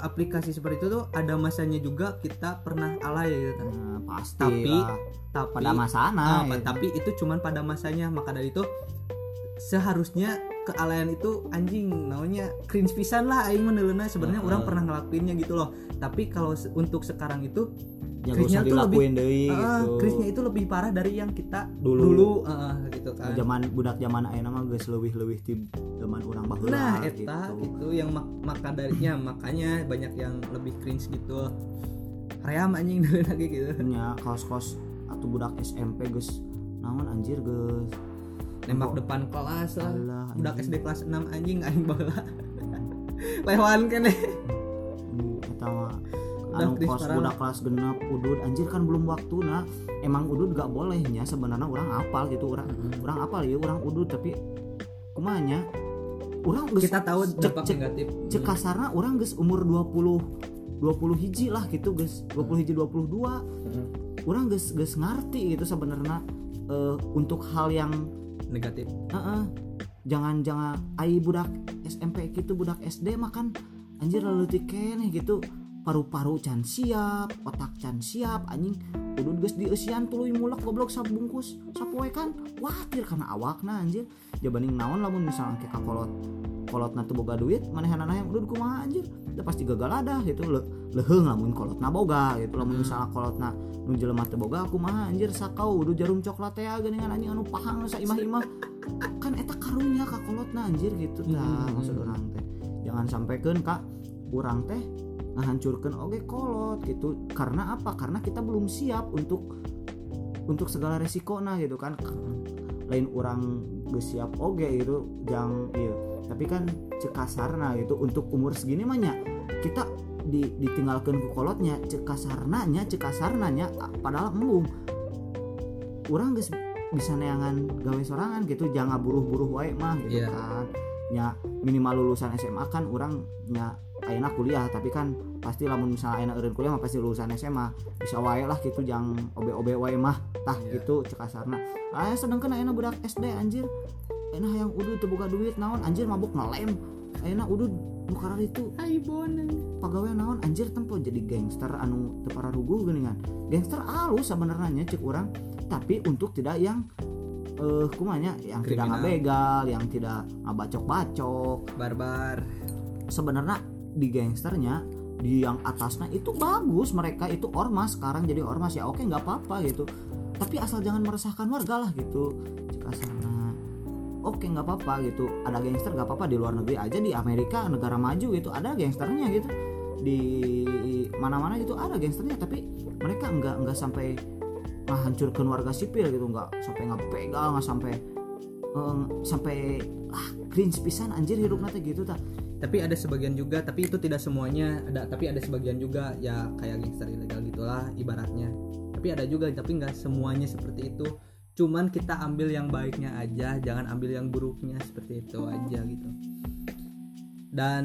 Speaker 1: aplikasi seperti itu tuh ada masanya juga kita pernah alay gitu
Speaker 2: nah, pasti
Speaker 1: Tapi-
Speaker 2: lah.
Speaker 1: tapi
Speaker 2: pada masana
Speaker 1: Ah,
Speaker 2: ya.
Speaker 1: tapi itu cuman pada masanya maka dari itu seharusnya kealayan itu anjing namanya cringe pisan lah aing sebenarnya
Speaker 2: Heeh.
Speaker 1: orang pernah ngelakuinnya gitu loh tapi kalau untuk sekarang itu
Speaker 2: ya
Speaker 1: cringe-nya
Speaker 2: usah dilakuin deui
Speaker 1: ah,
Speaker 2: gitu.
Speaker 1: Cringe-nya itu lebih parah dari yang kita
Speaker 2: Dulu.
Speaker 1: dulu, ah, gitu kan.
Speaker 2: Zaman budak zaman ayeuna mah geus leuwih-leuwih ti zaman urang baheula
Speaker 1: nah eta
Speaker 2: gitu.
Speaker 1: gitu yang mak- maka darinya makanya banyak yang lebih cringe gitu. Ream anjing dulu lagi gitu.
Speaker 2: Nya kaos-kaos atau budak SMP geus naon anjir geus.
Speaker 1: Nembak depan kelas lah.
Speaker 2: Alah,
Speaker 1: budak
Speaker 2: anjing.
Speaker 1: SD kelas 6 anjing aing baheula lewan kene
Speaker 2: Hmm, eta mah
Speaker 1: Udah,
Speaker 2: anu kos budak kelas genep udud. Anjir kan belum waktu nah emang udud gak bolehnya sebenarnya orang apal gitu orang orang apal ya orang udud. Tapi kumanya orang
Speaker 1: kita tahu
Speaker 2: cek cek
Speaker 1: negatif.
Speaker 2: cek kasarna orang geus umur 20 20 hiji lah gitu geus. 20 hiji 22
Speaker 1: Hmm.
Speaker 2: orang geus geus ngarti gitu sebenarnya eh, untuk hal yang
Speaker 1: negatif.
Speaker 2: Heeh. jangan jangan ai budak SMP gitu budak SD makan anjir lalu keneh gitu paru-paru can siap otak can siap anjing. Udud geus dieusian tuluy mulak goblok sabungkus sapoe kan? Watir karena awakna anjir. Jabaning naon lamun misalnya kayak kolot kolot teu boga duit manehanana yang udud kumaha anjir? Udah pasti gagal ada gitu. Le leheung lamun kolotna boga gitu. Lamun
Speaker 1: Hmm.
Speaker 2: misalnya kolotna nu jelema teu boga kumaha anjir? Sakau udud jarum coklat teh geuningan anjing anu pahang sa imah-imah kan eta karunya ka kolotna anjir gitu. Tah
Speaker 1: Hmm.
Speaker 2: maksud orang teh. Jangan sampaikan kak. Urang teh ngahancurkan oge kolot gitu. Karena apa? Karena kita belum siap untuk untuk segala resiko nah gitu kan. Lain orang geus siap oge gitu. Jang iya. Tapi kan cek kasarna gitu. Untuk umur segini mah nya kita di, ditinggalkan ku kolotnya. Cek kasarna nya cek kasarna nya a- padahal embung. Orang geus bisa neangan gawe sorangan gitu. Jangan buruh-buruh wae mah gitu
Speaker 1: Iya.
Speaker 2: kan. Nya minimal lulusan SMA kan orang nya ayeuna kuliah tapi kan pasti lamun misalnya ayeuna eureun kuliah mah pasti lulusan SMA bisa wae lah gitu jang obe-obe wae mah. Tah
Speaker 1: Iya.
Speaker 2: gitu cek kasarna aya sedangkan ayeuna budak SD anjir. Ayeuna hayang udud teu boga duit naon anjir mabuk ngelem ayeuna udud nu karar itu.
Speaker 1: Hai bon.
Speaker 2: Pegawai naon anjir tempo jadi gangster anu teu pararuguh geuningan. Gangster alus sebenarnya cek orang tapi untuk tidak yang eh kumanya yang tidak
Speaker 1: Kriminal.
Speaker 2: ngabegal yang tidak ngabacok-bacok.
Speaker 1: Barbar.
Speaker 2: Sebenarnya di gangsternya di yang atasnya itu bagus mereka itu ormas sekarang jadi ormas ya oke nggak apa-apa gitu. Tapi asal jangan meresahkan warga lah gitu. Jika sana oke nggak apa-apa gitu. Ada gangster nggak apa-apa di luar negeri aja di Amerika negara maju gitu ada gangsternya gitu. Di mana-mana gitu ada gangsternya tapi mereka nggak nggak sampai menghancurkan warga sipil gitu nggak sampai nggak pegal nggak sampai eh, sampai ah cringe pisan anjir hidup nanti gitu tak
Speaker 1: tapi ada sebagian juga tapi itu tidak semuanya ada. Tapi ada sebagian juga ya kayak gangster ilegal gitulah ibaratnya. Tapi ada juga tapi nggak semuanya seperti itu. Cuman kita ambil yang baiknya aja jangan ambil yang buruknya seperti itu aja gitu. Dan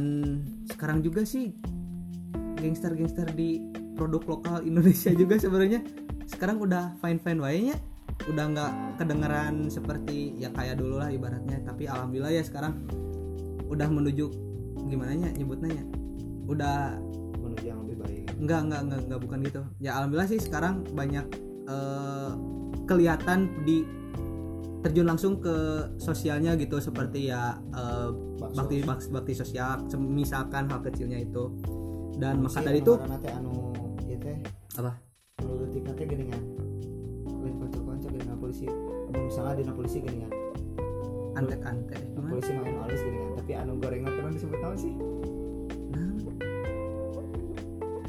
Speaker 1: sekarang juga sih gangster-gangster di produk lokal Indonesia juga sebenarnya sekarang udah fine fine waynya udah nggak kedengeran seperti ya kayak dulu lah ibaratnya. Tapi alhamdulillah ya sekarang udah menuju gimana nya nyebutnya ya? udah
Speaker 2: menuju yang lebih baik.
Speaker 1: Nggak nggak nggak nggak bukan gitu. Ya alhamdulillah sih sekarang banyak eh, kelihatan di terjun langsung ke sosialnya gitu seperti ya eh,
Speaker 2: Bakso.
Speaker 1: bakti bakti bakti sosial misalkan hal kecilnya itu. Dan maka dari itu
Speaker 2: anu ieu teh.
Speaker 1: Apa?
Speaker 2: Teh geuningan lain konco-konco geuningan polisi. Misalnya dina polisi geuningan
Speaker 1: antek antek
Speaker 2: Anu
Speaker 1: gimana
Speaker 2: polisi main alus geuningan tapi anu gorengan kan disebut naon sih?
Speaker 1: Nah,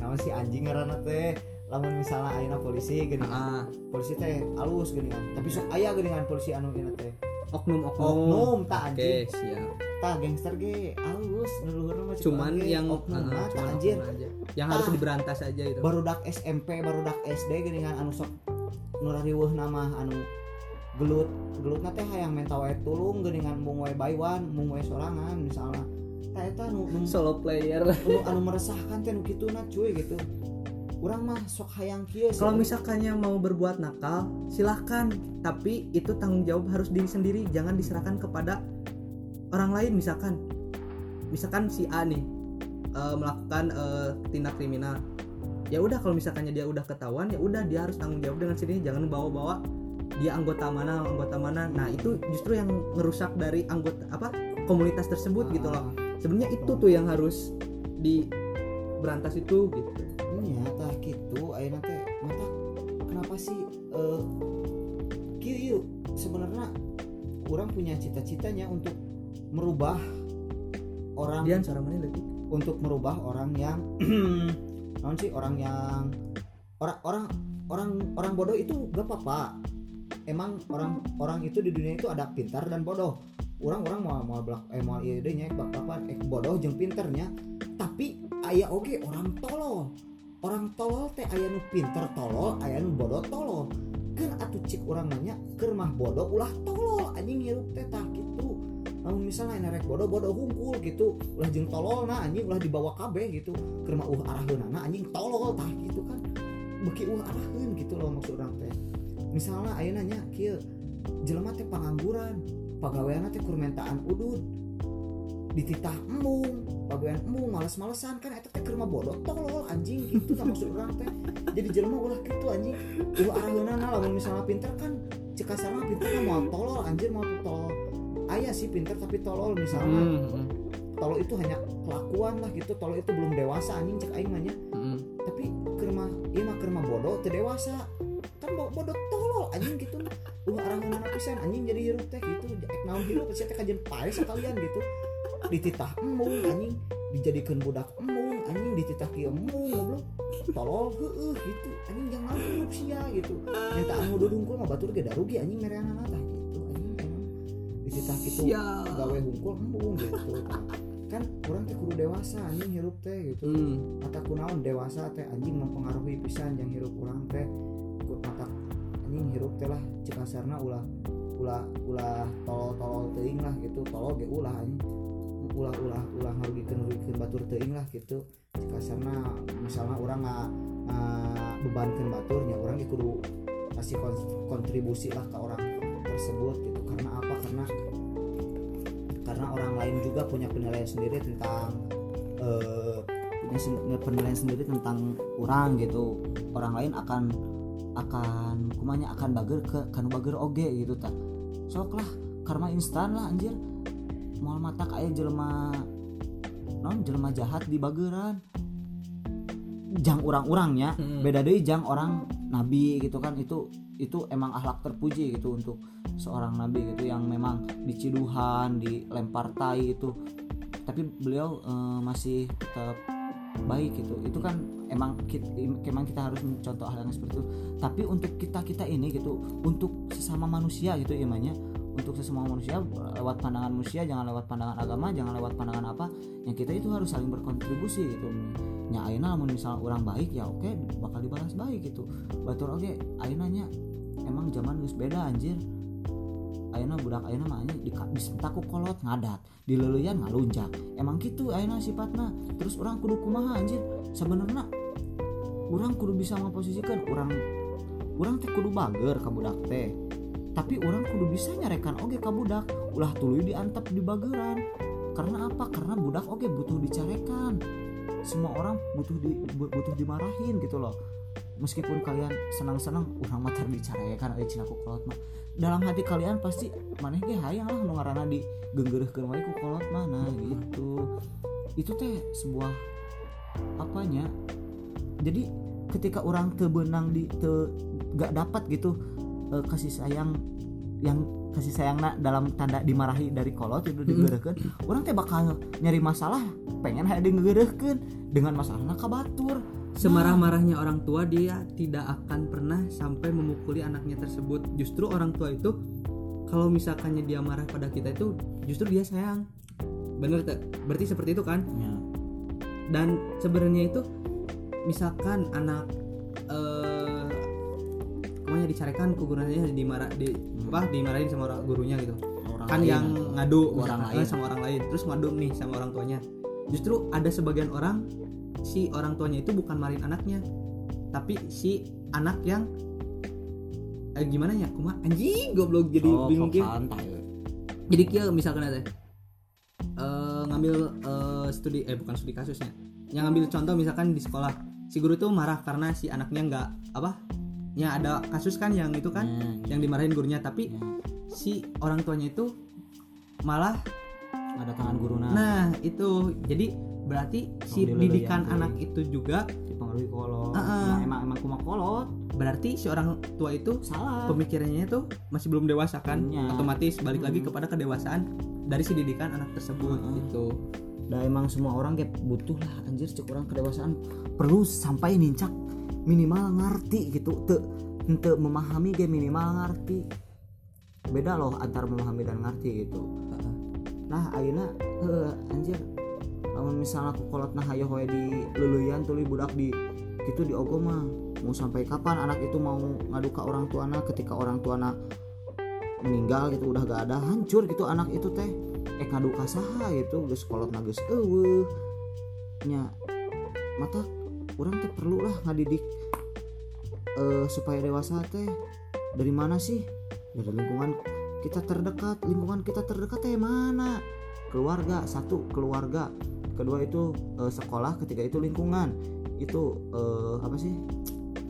Speaker 2: naon sih anjing ngaranna teh lamun misalnya ayeuna polisi geuningan
Speaker 1: ah,
Speaker 2: polisi teh alus geuningan tapi sok aya geuningan polisi anu ieu teh.
Speaker 1: Oknum oknum.
Speaker 2: Oknum tak anjing.
Speaker 1: siap.
Speaker 2: Tak gangster ge alus nuluhurna mah
Speaker 1: cuman
Speaker 2: ge,
Speaker 1: yang
Speaker 2: oknum
Speaker 1: ah,
Speaker 2: mah
Speaker 1: cuman
Speaker 2: anjir
Speaker 1: aja. Yang harus diberantas aja itu.
Speaker 2: Barudak SMP barudak SD geuningan anu sok nu rariweuh nama anu gelut gelutna teh hayang menta wae tulung geuningan mung wae baywan mung wae sorangan misalnya. Eta nu nu,
Speaker 1: solo player.
Speaker 2: nu anu meresahkan teh nu kituna cuy gitu. Urang mah sok hayang kieu
Speaker 1: kalau misalkannya mau berbuat nakal silahkan. Tapi itu tanggung jawab harus diri sendiri. Jangan diserahkan kepada orang lain misalkan. Misalkan si A nih eh, melakukan eh, tindak kriminal. Ya udah kalau misalkannya dia udah ketahuan ya udah dia harus tanggung jawab dengan sendiri. Jangan bawa-bawa dia anggota mana anggota mana. Nah itu justru yang ngerusak dari anggota apa komunitas tersebut gitu loh. Sebenarnya itu tuh yang harus di berantas itu gitu.
Speaker 2: Iya, tah gitu ayeuna teh mata kenapa sih eh kieu ieu sebenarnya orang punya cita-citanya untuk merubah orang
Speaker 1: Dian cara mana lagi?
Speaker 2: Untuk merubah orang yang non sih orang yang orang orang orang orang bodoh itu gak apa-apa emang orang orang itu di dunia itu ada pintar dan bodoh. Orang-orang mau mau belak eh mau iya nya bapak eh bodoh jeung pinternya tapi aya oge orang tolol. Orang tolol teh aya nu pinter tolol aya nu bodoh tolol. Kan atuh cik orang nanya keur mah bodoh ulah tolol anjing hirup teh tah gitu. Namun misalnya enak bodoh bodoh hungkul gitu. Ulah jeung tolol nah anjing ulah dibawa kabeh gitu. Keur mah uh araheunana anjing tolol tah gitu kan. Beki uh araheun gitu loh maksud orang teh misalnya ayeuna nya kieu jelema teh pangangguran pagaweana teh kurmentaan udud. Dititah embung pagawean embung males-malesan kan eta teh keur mah bodoh tolol anjing gitu kan maksud orang teh. Jadi jelema ulah gitu anjing. Ulah araheunana lamun misalnya pinter kan cek kasarna pinter kan mau tolol anjir mau tolol. Ayah sih pinter tapi tolol misalnya.
Speaker 1: Hmm,
Speaker 2: tolol itu hanya kelakuan lah gitu tolol itu belum dewasa anjing cek aing mah nya.
Speaker 1: Hmm.
Speaker 2: tapi kerma iya mah kerma bodoh teu anjing gitu uh arah mana pisan anjing jadi hirup teh gitu. Ek naon hirup sia teh kajian pae sekalian gitu. Dititah embung anjing. Dijadikan budak embung anjing. Dititah kieu embung goblok. Tolol heueuh gitu. Anjing jangan hirup sia gitu. Minta anu dudungkul mah batur ge da rugi anjing mereanana tah gitu. Anjing dititah
Speaker 1: Siap.
Speaker 2: gawe hungkul embung gitu. Kan kurang teh kudu dewasa anjing hirup teh gitu.
Speaker 1: Hmm.
Speaker 2: mata kunaon dewasa teh anjing mempengaruhi pisan yang hirup kurang teh anjing hirup teh lah cek kasarna ulah ulah ulah tolol tolol teuing lah gitu tolol ge ulah anjing. Ulah ulah ulah ngarugikeun ngarugikeun batur teuing lah gitu. Cek kasarna misalnya orang nga bebankeun baturnya orang kudu kasih kon- kontribusi lah ke orang tersebut gitu. Karena apa? Karena karena orang lain juga punya penilaian sendiri tentang eh,
Speaker 3: punya penilaian sendiri tentang orang gitu. Orang lain akan akan kumanya akan bager ke kanu bager oge gitu tak. Sok lah karma instan lah anjir. Mau mata kayak jelema non jelema jahat di bageran. Jang orang-orangnya
Speaker 1: Hmm.
Speaker 3: beda deh jang orang nabi gitu kan. Itu itu emang akhlak terpuji gitu untuk seorang nabi gitu yang memang diciduhan dilempar tai itu. Tapi beliau eh, masih tetap baik gitu. Itu kan emang kita, emang kita harus mencontoh hal yang seperti itu. Tapi untuk kita kita ini gitu untuk sesama manusia gitu imannya
Speaker 2: untuk sesama manusia lewat pandangan manusia jangan lewat pandangan agama jangan lewat pandangan apa. Yang kita itu harus saling berkontribusi gitu. Nya ayeuna lamun misalnya orang baik ya oke bakal dibalas baik gitu. Batur oke ayeuna nya emang zaman geus beda anjir ayeuna budak ayeuna mah di disentaku kolot ngadat. Di leuleyan ngalunjak emang gitu ayeuna sifatna. Terus orang kudu kumaha anjir sebenarnya orang kudu bisa memposisikan orang orang teh kudu bager ka budak teh. Tapi orang kudu bisa nyarekan oge ka budak. Ulah tuluy diantep di bageran. Karena apa? Karena budak oge butuh dicarekan. Semua orang butuh di bu- butuh dimarahin gitu loh meskipun kalian senang-senang orang mah tar dicarekan euy cina ku kolot mah. Dalam hati kalian pasti maneh ge hayang lah nu ngaranna di geunggeureukkeun wae ku kolot mah. Nah gitu. Itu teh sebuah apanya? Jadi ketika orang tebenang di te gak dapat gitu eh, kasih sayang yang kasih sayang dalam tanda dimarahi dari kolot itu digeureukeun orang teh bakal nyari masalah pengen hayang digeureukeun dengan masalahna kabatur
Speaker 1: Semarah-marahnya orang tua dia tidak akan pernah sampai memukuli anaknya tersebut. Justru orang tua itu kalau misalkannya dia marah pada kita itu justru dia sayang. Bener tak? Berarti seperti itu kan?
Speaker 2: Ya.
Speaker 1: Dan sebenarnya itu misalkan anak eh pokoknya dicarikan ke gurunya dimarah di apa dimarahin sama orang gurunya gitu.
Speaker 2: orang
Speaker 1: kan
Speaker 2: lain.
Speaker 1: yang ngadu
Speaker 2: Orang
Speaker 1: misalkan,
Speaker 2: lain.
Speaker 1: sama orang lain terus ngadu nih sama orang tuanya justru ada sebagian orang si orang tuanya itu bukan marahin anaknya tapi si anak yang eh, gimana ya kuma? Anjing goblok jadi
Speaker 2: Oh,
Speaker 1: bingung kieu.
Speaker 2: santai
Speaker 1: jadi kia misalkan ada eh, ngambil eh, studi eh bukan studi kasusnya. Yang ngambil contoh misalkan di sekolah si guru tuh marah karena si anaknya nggak apa ya ada kasus kan yang itu kan
Speaker 2: Ya,
Speaker 1: yang dimarahin gurunya tapi
Speaker 2: ya.
Speaker 1: si orang tuanya itu malah
Speaker 2: ada tangan guru nah,
Speaker 1: nah itu. Jadi berarti si
Speaker 2: dileleyan
Speaker 1: didikan anak itu juga
Speaker 2: dipengaruhi kolot.
Speaker 1: Ah.
Speaker 2: nah, emang emang kuma kolot.
Speaker 1: Berarti si orang tua itu
Speaker 2: salah.
Speaker 1: pemikirannya itu masih belum dewasa kan?
Speaker 2: Iya.
Speaker 1: otomatis balik lagi
Speaker 2: Hmm.
Speaker 1: kepada kedewasaan dari si didikan anak tersebut
Speaker 2: Hmm.
Speaker 1: gitu.
Speaker 2: Nah emang semua orang kayak butuh lah anjir cek orang kedewasaan. Perlu sampai nincak minimal ngerti gitu te ente memahami kayak minimal ngerti. Beda loh antara memahami dan ngerti gitu. Nah ayeuna heuh, anjir lamun misalnya aku kolot nah hayo hoy di luluyan tuli budak di gitu di ogo mah. Mau sampai kapan anak itu mau ngadu ke orang tuana ketika orang tuana meninggal gitu udah gak ada hancur gitu anak itu teh. Eh ngadu ka saha gitu geus kolotna geus eueuh nya mata orang teh perlu lah ngadidik eh supaya dewasa teh. Dari mana sih? Dari lingkungan kita terdekat lingkungan kita terdekat teh mana? Keluarga satu keluarga kedua itu eh, sekolah ketiga itu lingkungan. Itu eh, apa sih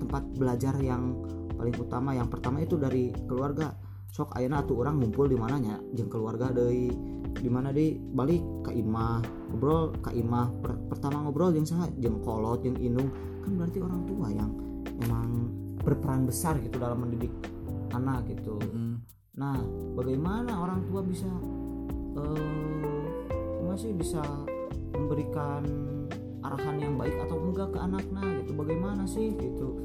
Speaker 2: tempat belajar yang paling utama. Yang pertama itu dari keluarga. Sok ayeuna atuh orang ngumpul di mananya jeung keluarga deui. Di mana deh balik ke imah ngobrol ke imah. Per- pertama ngobrol jeung saha? Jeung kolot jeung inung. Kan berarti orang tua yang emang berperan besar gitu dalam mendidik anak gitu. Nah bagaimana orang tua bisa eh masih bisa memberikan arahan yang baik atau enggak ke anaknya gitu. Bagaimana sih gitu?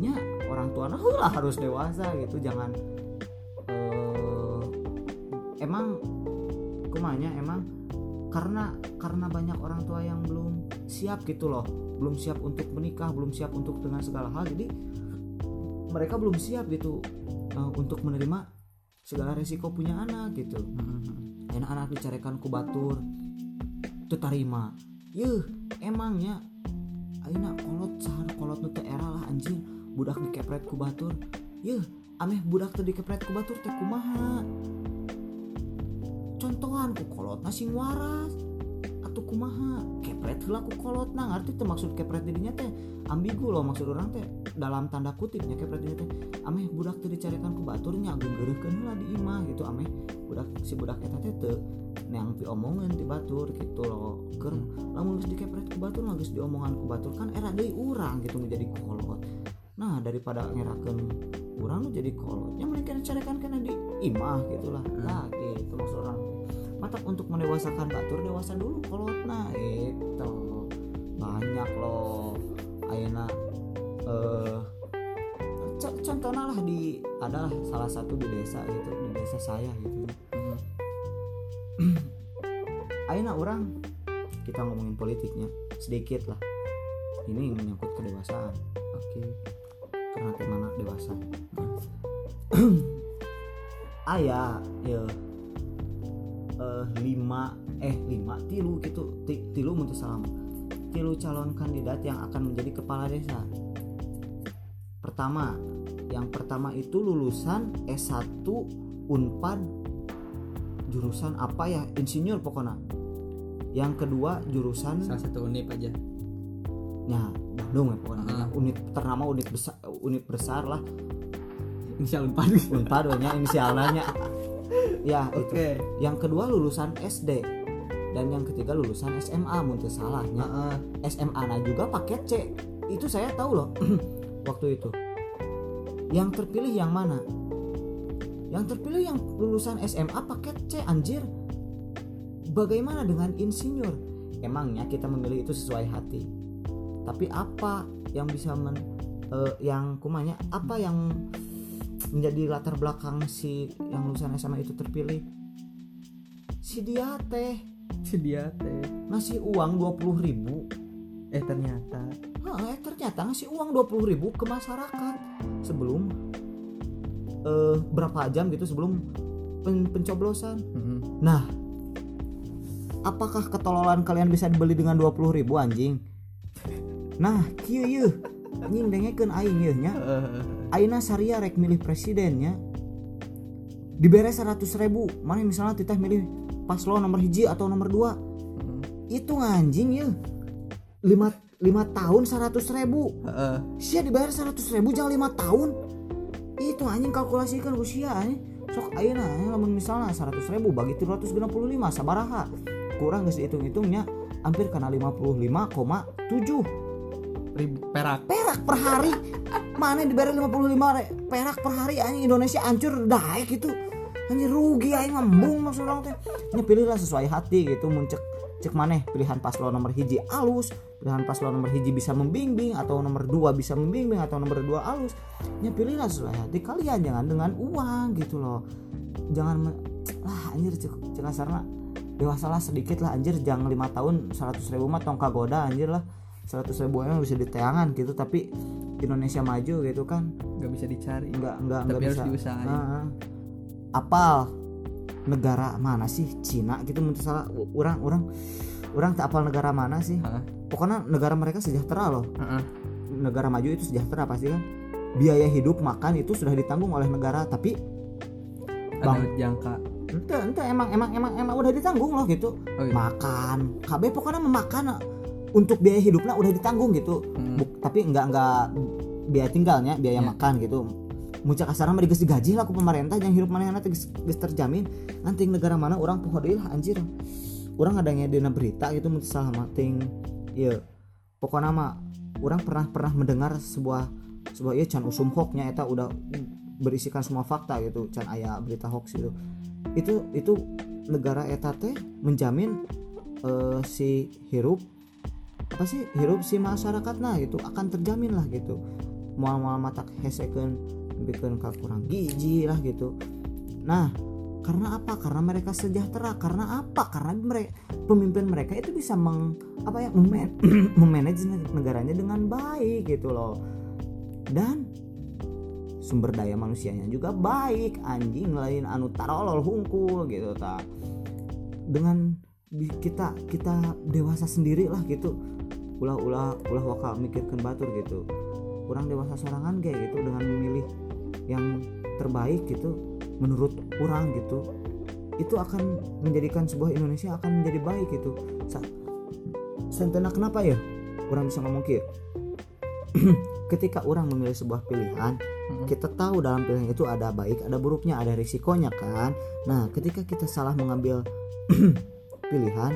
Speaker 2: Nya orang tua nah lah harus dewasa gitu. Jangan eh emang kumanya emang karena karena banyak orang tua yang belum siap gitu loh. Belum siap untuk menikah belum siap untuk dengan segala hal. Jadi mereka belum siap gitu eh, untuk menerima segala resiko punya anak gitu. Anak-anak dicarikan ku tarima yuh emangnya? Ayeuna kolot sahar kolot nu era lah anjing. Budak dikepret ku batur. Yuh ameh budak teu dikepret ku batur teh kumaha? Contohan ku kolot nasi waras atau kumaha? Kepret heula ku kolot nah ngerti teh maksud kepret dirinya teh ambigu loh maksud orang teh. Dalam tanda kutipnya kepret dirinya teh ameh budak teu dicarikan ku baturnya geugeureukkeun heula di imah gitu. Ameh budak si budak eta teh teu neang omongan ti batur gitu loh. Keur lamun geus dikepret ku batur lah geus diomongan ku batur kan era deui urang gitu menjadi kolot. Nah daripada ngerakeun urang jadi kolot yang mereka carikan kena di imah gitulah. Nah gitu maksud orang mata untuk mendewasakan batur dewasa dulu kolot nah itu banyak loh ayeuna eh co- contohnya lah di adalah salah satu di desa gitu di desa saya gitu. Aina orang kita ngomongin politiknya sedikit lah. Ini menyangkut kedewasaan.
Speaker 1: Oke.
Speaker 2: Karena tema dewasa? Ayah ya eh, lima eh lima. Tilu gitu ti- tilu mutus salam. Tilu calon kandidat yang akan menjadi kepala desa. Pertama yang pertama itu lulusan S1 Unpad jurusan apa ya? Insinyur pokoknya. Yang kedua jurusan
Speaker 1: salah satu unip aja.
Speaker 2: Ya Bandung ya pokoknya. Unit ternama unit besar unit besar lah.
Speaker 1: Inisial empat
Speaker 2: Unpad nya inisialnya ya itu
Speaker 1: oke.
Speaker 2: Yang kedua lulusan SD dan yang ketiga lulusan SMA mungkin salahnya.
Speaker 1: Heeh.
Speaker 2: SMA nah juga paket C. Itu saya tahu loh. Waktu itu. Yang terpilih yang mana? Yang terpilih yang lulusan SMA paket C anjir. Bagaimana dengan insinyur? Emangnya kita memilih itu sesuai hati? Tapi apa yang bisa men eh, yang kumanya apa yang menjadi latar belakang si yang lulusan SMA itu terpilih si dia teh
Speaker 1: sedia teh
Speaker 2: ngasih uang 20.000 ribu
Speaker 1: eh ternyata
Speaker 2: Hah, eh, ternyata ngasih uang 20.000 ribu ke masyarakat sebelum eh, berapa jam gitu sebelum pen- pencoblosan.
Speaker 1: Mm-mm.
Speaker 2: Nah, apakah ketololan kalian bisa dibeli dengan 20.000 ribu anjing? Nah, kieu. Anjing dengekeun aing nya. Aina Saria rek milih presidennya dibere 100 ribu. Mana misalnya titeh milih paslon nomor hiji atau nomor 2
Speaker 1: mm.
Speaker 2: itu nganjing ya. 5, 5 tahun 100 ribu.
Speaker 1: Heeh.
Speaker 2: Sia dibayar 100 ribu jangan 5 tahun? Itu anjing kalkulasikan usia anjing. Sok ayeuna anjing lamun misalnya 100 ribu bagi 365 sabaraha. Kurang geus dihitung-hitungnya hampir karena 55,7
Speaker 1: ribu perak.
Speaker 2: Perak per hari? Mana dibayar 55 re- perak per hari anjing Indonesia hancur daek gitu anjing rugi aing ngembung maksud orang teh. Nya pilihlah sesuai hati gitu muncek cek maneh pilihan paslon nomor hiji alus pilihan paslon nomor hiji bisa membimbing atau nomor dua bisa membimbing atau nomor dua alus. Nya pilihlah sesuai hati kalian jangan dengan uang gitu loh. Jangan lah anjir cek cek kasarna. Dewasalah sedikit lah anjir jangan lima tahun 100 ribu mah tong kagoda anjir lah 100 ribu emang bisa diteangan gitu tapi Indonesia maju gitu kan.
Speaker 1: Nggak bisa dicari.
Speaker 2: Nggak nggak nggak bisa.
Speaker 1: diusahain.
Speaker 2: Heeh. apal negara mana sih? Cina gitu menurut salah. Orang orang orang tak apal negara mana sih?
Speaker 1: Heeh.
Speaker 2: pokoknya negara mereka sejahtera loh.
Speaker 1: Heeh.
Speaker 2: negara maju itu sejahtera pasti kan. Biaya hidup makan itu sudah ditanggung oleh negara tapi
Speaker 1: ada
Speaker 2: Bang.
Speaker 1: jangka.
Speaker 2: Ente ente emang emang emang emang udah ditanggung loh gitu.
Speaker 1: Oh, iya.
Speaker 2: makan. KB pokoknya memakan untuk biaya hidupnya udah ditanggung gitu.
Speaker 1: Hmm.
Speaker 2: Buk- tapi enggak enggak biaya tinggalnya biaya
Speaker 1: Ya.
Speaker 2: makan gitu. Muncak kasarnya mah digeus digaji lah ku pemerintah yang hidup mana nanti geus terjamin. Nanti negara mana orang poho deui lah anjir. Orang adanya dina berita gitu mun salah mah ting. Ieu pokoknya mah orang pernah pernah mendengar sebuah sebuah ieu can usum hoaxnya eta udah berisikan semua fakta gitu can aya berita hoax itu itu itu negara eta teh menjamin eh, si hirup apa sih hirup si masyarakat nah gitu akan terjamin lah gitu. Mual mual mata hesekeun bikin kurang gizi lah gitu. Nah karena apa? Karena mereka sejahtera. Karena apa? Karena mereka pemimpin mereka itu bisa meng apa ya meman- memanage negaranya dengan baik gitu loh. Dan sumber daya manusianya juga baik. Anjing lain anu tarolol hungkul gitu tak. Dengan kita kita dewasa sendiri lah gitu ulah ulah ulah waka mikirkan batur gitu. Kurang dewasa sorangan kayak gitu dengan memilih yang terbaik gitu menurut orang gitu itu akan menjadikan sebuah Indonesia akan menjadi baik gitu. Sa sentena kenapa ya? Orang bisa ngomong kieu ketika orang memilih sebuah pilihan kita tahu dalam pilihan itu ada baik ada buruknya ada risikonya kan? Nah ketika kita salah mengambil pilihan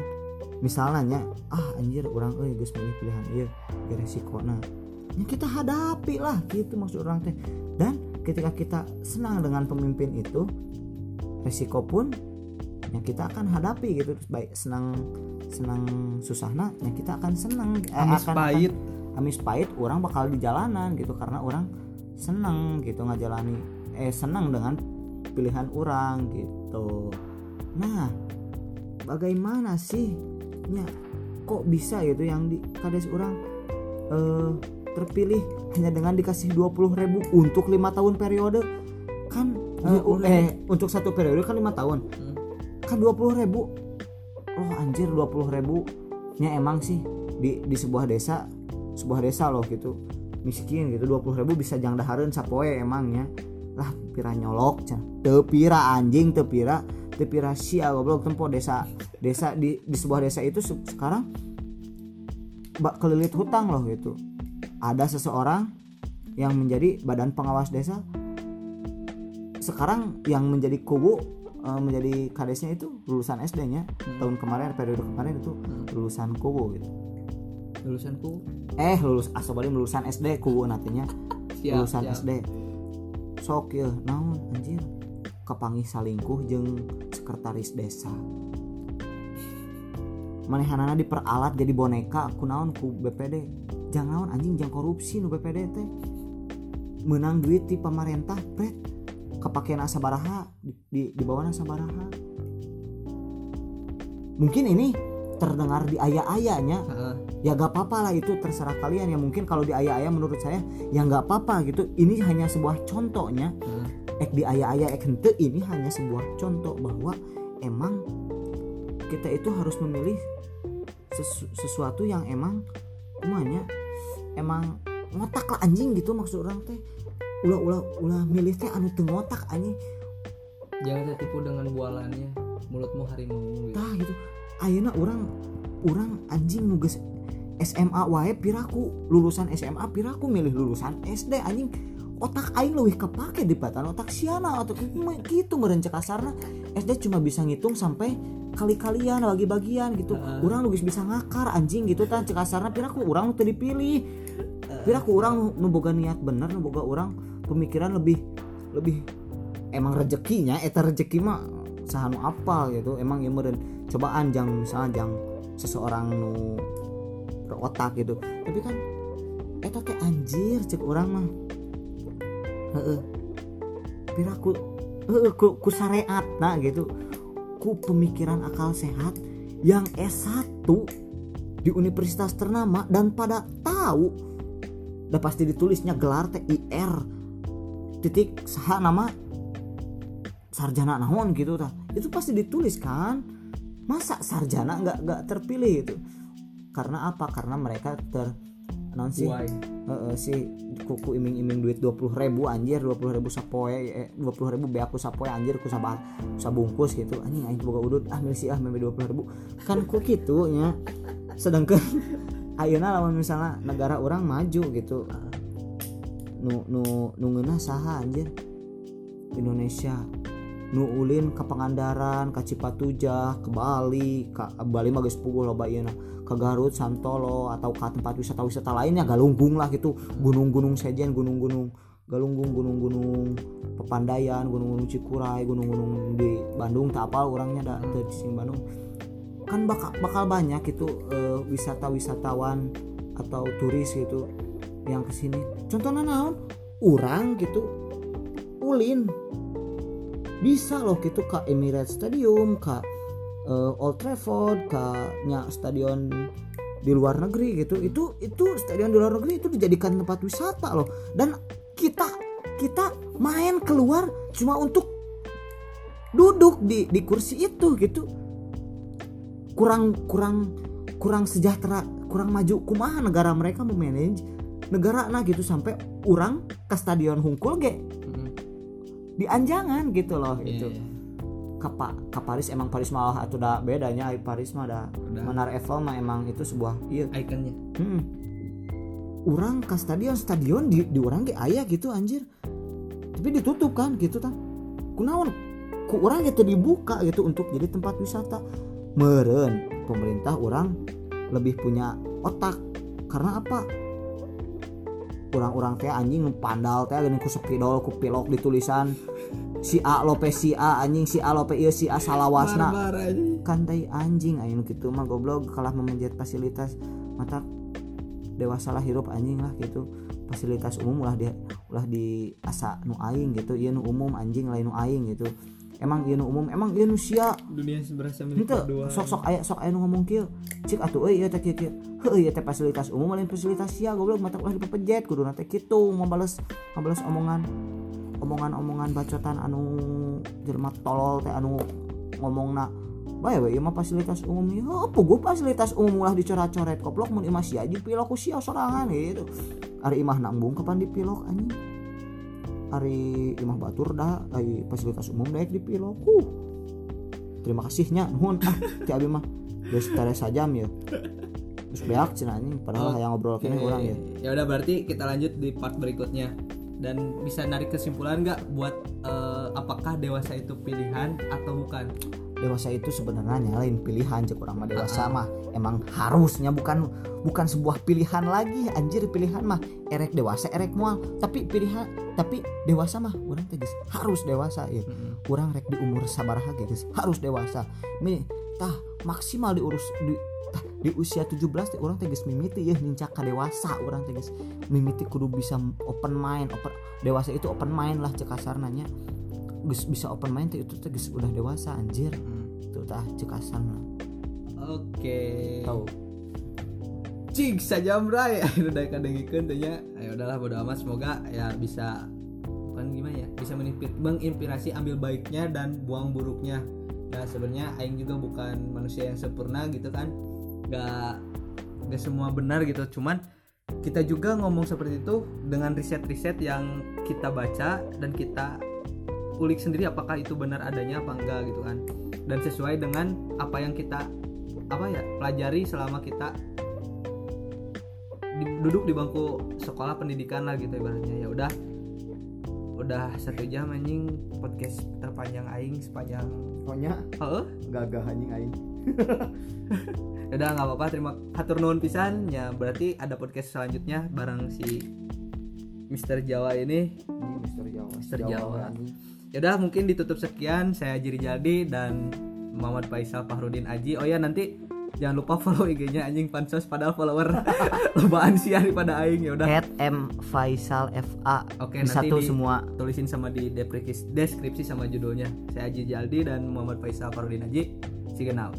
Speaker 2: misalnya ah anjir orang eh geus milih pilihan iya ya risiko nah. Ya kita hadapi lah gitu maksud orang teh. Dan ketika kita senang dengan pemimpin itu risiko pun yang kita akan hadapi gitu. Terus baik senang senang susahnya yang kita akan senang eh,
Speaker 1: Amis
Speaker 2: akan-
Speaker 1: pahit.
Speaker 2: amis pahit orang bakal di jalanan gitu karena orang seneng gitu ngajalani eh senang dengan pilihan orang gitu. Nah bagaimana sih nya kok bisa gitu yang di kades orang eh, terpilih hanya dengan dikasih 20.000 ribu untuk lima tahun periode? Kan eh,
Speaker 1: 20.000.
Speaker 2: eh untuk satu periode kan lima tahun.
Speaker 1: Hmm.
Speaker 2: kan 20.000 ribu? Oh anjir 20.000 ribu nya emang sih di di sebuah desa sebuah desa loh gitu. Miskin gitu 20.000 ribu bisa jang dahareun sapoe emangnya. Lah pira nyolok can teu pira anjing teu pira teu pira sia goblok. Tempo desa desa di di sebuah desa itu se- sekarang bak kelilit hutang loh gitu. Ada seseorang yang menjadi badan pengawas desa. Sekarang yang menjadi kubu eh, menjadi kadesnya itu lulusan SD-nya tahun kemarin periode kemarin itu lulusan kubu gitu.
Speaker 1: Lulusanku
Speaker 2: eh lulus asobali lulusan SD kubu nantinya.
Speaker 1: Siap,
Speaker 2: lulusan
Speaker 1: siap.
Speaker 2: SD sok ya naon anjir? Kepangih salingkuh jeung sekretaris desa. Manehanana diperalat jadi boneka kunaon ku BPD jangan naon anjing jangan korupsi nu BPD teh. Menang duit di pemerintah pret. Kepakean sabaraha di, di, di bawah sabaraha mungkin ini terdengar di ayah-ayahnya. Ya gak apa-apa lah itu terserah kalian. Ya mungkin kalau di ayah-ayah menurut saya ya nggak apa-apa gitu. Ini hanya sebuah contohnya.
Speaker 1: Heeh.
Speaker 2: Ek di ayah-ayah ek hente ini hanya sebuah contoh bahwa emang kita itu harus memilih sesu- sesuatu yang emang kumanya emang ngotak lah anjing gitu maksud orang teh. Ulah ulah ulah milih teh anu teu ngotak anjing.
Speaker 1: Jangan tertipu dengan bualannya mulutmu harimau gitu.
Speaker 2: tah gitu. Ayeuna orang orang anjing nugas SMA wae piraku lulusan SMA piraku milih lulusan SD anjing otak aing leuwih kepake di patan otak siana atau gitu meureun cek kasarna. SD cuma bisa ngitung sampai kali-kalian bagi-bagian gitu.
Speaker 1: Heeh.
Speaker 2: orang lu bisa ngakar anjing gitu tah cek kasarna. Piraku orang nu teu dipilih. Piraku orang nu boga niat bener nu boga orang pemikiran lebih lebih emang rezekinya eta rezeki mah sahanu apa gitu. Emang ya meureun cobaan jang misalnya jang seseorang nu berotak gitu. Tapi kan eta teh anjir cek orang mah heeh. Piraku heeh ku, ku syariat nah gitu. Ku pemikiran akal sehat yang S1 di universitas ternama dan pada tahu udah pasti ditulisnya gelar teh IR titik saha nama sarjana naon gitu tah. Itu pasti ditulis kan? Masa sarjana nggak nggak terpilih itu karena apa? Karena mereka ter non Heeh, si kuku iming-iming duit 20.000 ribu anjir 20.000 ribu sapoe eh, 20.000 ribu be aku sapoe anjir ku sabar sabungkus gitu. Anjing aing boga udut ah milih si ah meme 20.000 ribu. Kan ku kitu nya sedangkan ayeuna lamun misalnya negara orang maju gitu nu nu nu saha anjir. Indonesia nu ulin ke Pangandaran ke Cipatujah ke Bali ke Bali mah geus puguh loba ieu ke Garut Santolo atau ke tempat wisata-wisata lainnya galunggung lah gitu gunung-gunung sejen gunung-gunung galunggung gunung-gunung Pepandayan gunung-gunung Cikuray gunung-gunung di Bandung tak apa orangnya da teu di sini Bandung. Kan bakal bakal banyak itu eh, wisata-wisatawan atau turis gitu yang ke sini contohnya naon? Orang gitu. Ulin bisa loh gitu ke Emirates Stadium ke eh, Old Trafford ke nya stadion di luar negeri gitu. Itu itu stadion di luar negeri itu dijadikan tempat wisata loh. Dan kita kita main keluar cuma untuk duduk di di kursi itu gitu. Kurang kurang kurang sejahtera kurang maju. Kumaha negara mereka memanage negara nah gitu sampai orang ke stadion hungkul ge. Di anjangan gitu loh
Speaker 1: Iya,
Speaker 2: itu
Speaker 1: iya.
Speaker 2: ke, Pa- ke Paris emang Paris malah atau udah bedanya Paris mah ada
Speaker 1: Udah.
Speaker 2: Menara Eiffel mah emang itu sebuah iya.
Speaker 1: Ikonnya.
Speaker 2: Hmm. orang ke stadion stadion di, di orang ge aya gitu anjir. Tapi ditutup kan gitu kan kunaon? Ku orang gitu dibuka gitu untuk jadi tempat wisata. Meren pemerintah orang lebih punya otak. Karena apa orang-orang teh anjing pandal teh gini ku sepidol ku pilok di tulisan si A lope si A anjing si A lope ieu si A salawasna.
Speaker 1: Barbar aja
Speaker 2: kan tai anjing ayo gitu mah goblok kalah memanjat fasilitas. Mata dewasa lah hirup anjing lah gitu fasilitas umum ulah di ulah di asa nu aing gitu iya nu umum anjing lain nu aing gitu emang nu umum emang ieu nu sia
Speaker 1: dunia berasa milik
Speaker 2: Henteu,
Speaker 1: berdua
Speaker 2: sok sok aya sok aya nu ngomong kieu. Cik atuh euy ieu teh kieu kieu. Heuh ieu teh fasilitas umum lain fasilitas sia goblok mata ulah dipepejet kudu teh kitu ngobales ngobales omongan omongan-omongan bacotan anu jelema tolol teh anu ngomongna bae we ieu mah fasilitas umum ieu apa gua fasilitas umum ulah dicoret-coret goblok mun imah sia jeung pilok ku sia sorangan gitu. Ari imah nanggung kapan dipilok anjing. Ari imah batur dah ai fasilitas umum daek dipilok. Huh. Terima kasihnya nuhun. Ah ti abi mah geus tare sajam ya. Terus beak cenah anjing padahal
Speaker 1: Oh,
Speaker 2: hayang ngobrol kene
Speaker 1: Oke,
Speaker 2: urang ya.
Speaker 1: ya udah berarti kita lanjut di part berikutnya. Dan bisa narik kesimpulan nggak buat eh, apakah dewasa itu pilihan atau bukan
Speaker 2: dewasa itu sebenarnya lain pilihan cek orang mah dewasa mah emang harusnya bukan bukan sebuah pilihan lagi. Anjir pilihan mah erek dewasa erek mual. Tapi pilihan tapi dewasa mah orang teh geus harus dewasa ya kurang rek di umur sabaraha ge geus harus dewasa. Mi tah maksimal diurus di tah, di usia 17 teh orang teh geus mimiti ya nincak ka dewasa. Orang teh geus mimiti kudu bisa open mind open dewasa itu open mind lah cek kasar geus bisa open mind itu teh geus udah dewasa anjir. Tuh tah cek kasar
Speaker 1: oke.
Speaker 2: Tahu
Speaker 1: cik saja bray udah kadengikeun teh nya. Ya udahlah bodo amat. Semoga ya bisa bukan gimana ya bisa menipit menginspirasi ambil baiknya dan buang buruknya. Ya sebenarnya aing juga bukan manusia yang sempurna gitu kan. Nggak nggak semua benar gitu. Cuman kita juga ngomong seperti itu dengan riset-riset yang kita baca dan kita ulik sendiri apakah itu benar adanya apa enggak gitu kan. Dan sesuai dengan apa yang kita apa ya pelajari selama kita di- duduk di bangku sekolah pendidikan lah gitu ibaratnya. Ya udah udah satu jam anjing podcast terpanjang aing sepanjang
Speaker 2: pokoknya
Speaker 1: Heeh.
Speaker 2: gagah anjing aing.
Speaker 1: Ya udah nggak apa-apa terima hatur nuhun pisan. Ya berarti ada podcast selanjutnya bareng si Mister Jawa ini.
Speaker 2: Mister Jawa.
Speaker 1: Mister Jawa. ya udah mungkin ditutup sekian. Saya Jiri Jaldi dan Muhammad Faisal Fahrudin Aji. Oh ya nanti jangan lupa follow IG-nya anjing pansos padahal follower. Lobaan sih daripada aing ya udah
Speaker 2: at M Faisal FA
Speaker 1: Oke,
Speaker 2: bisa
Speaker 1: nanti
Speaker 2: tuh
Speaker 1: di-
Speaker 2: semua.
Speaker 1: tulisin sama di deskripsi, deskripsi sama judulnya. Saya Aji Jaldi dan Muhammad Faisal Fahrudin Aji. See you now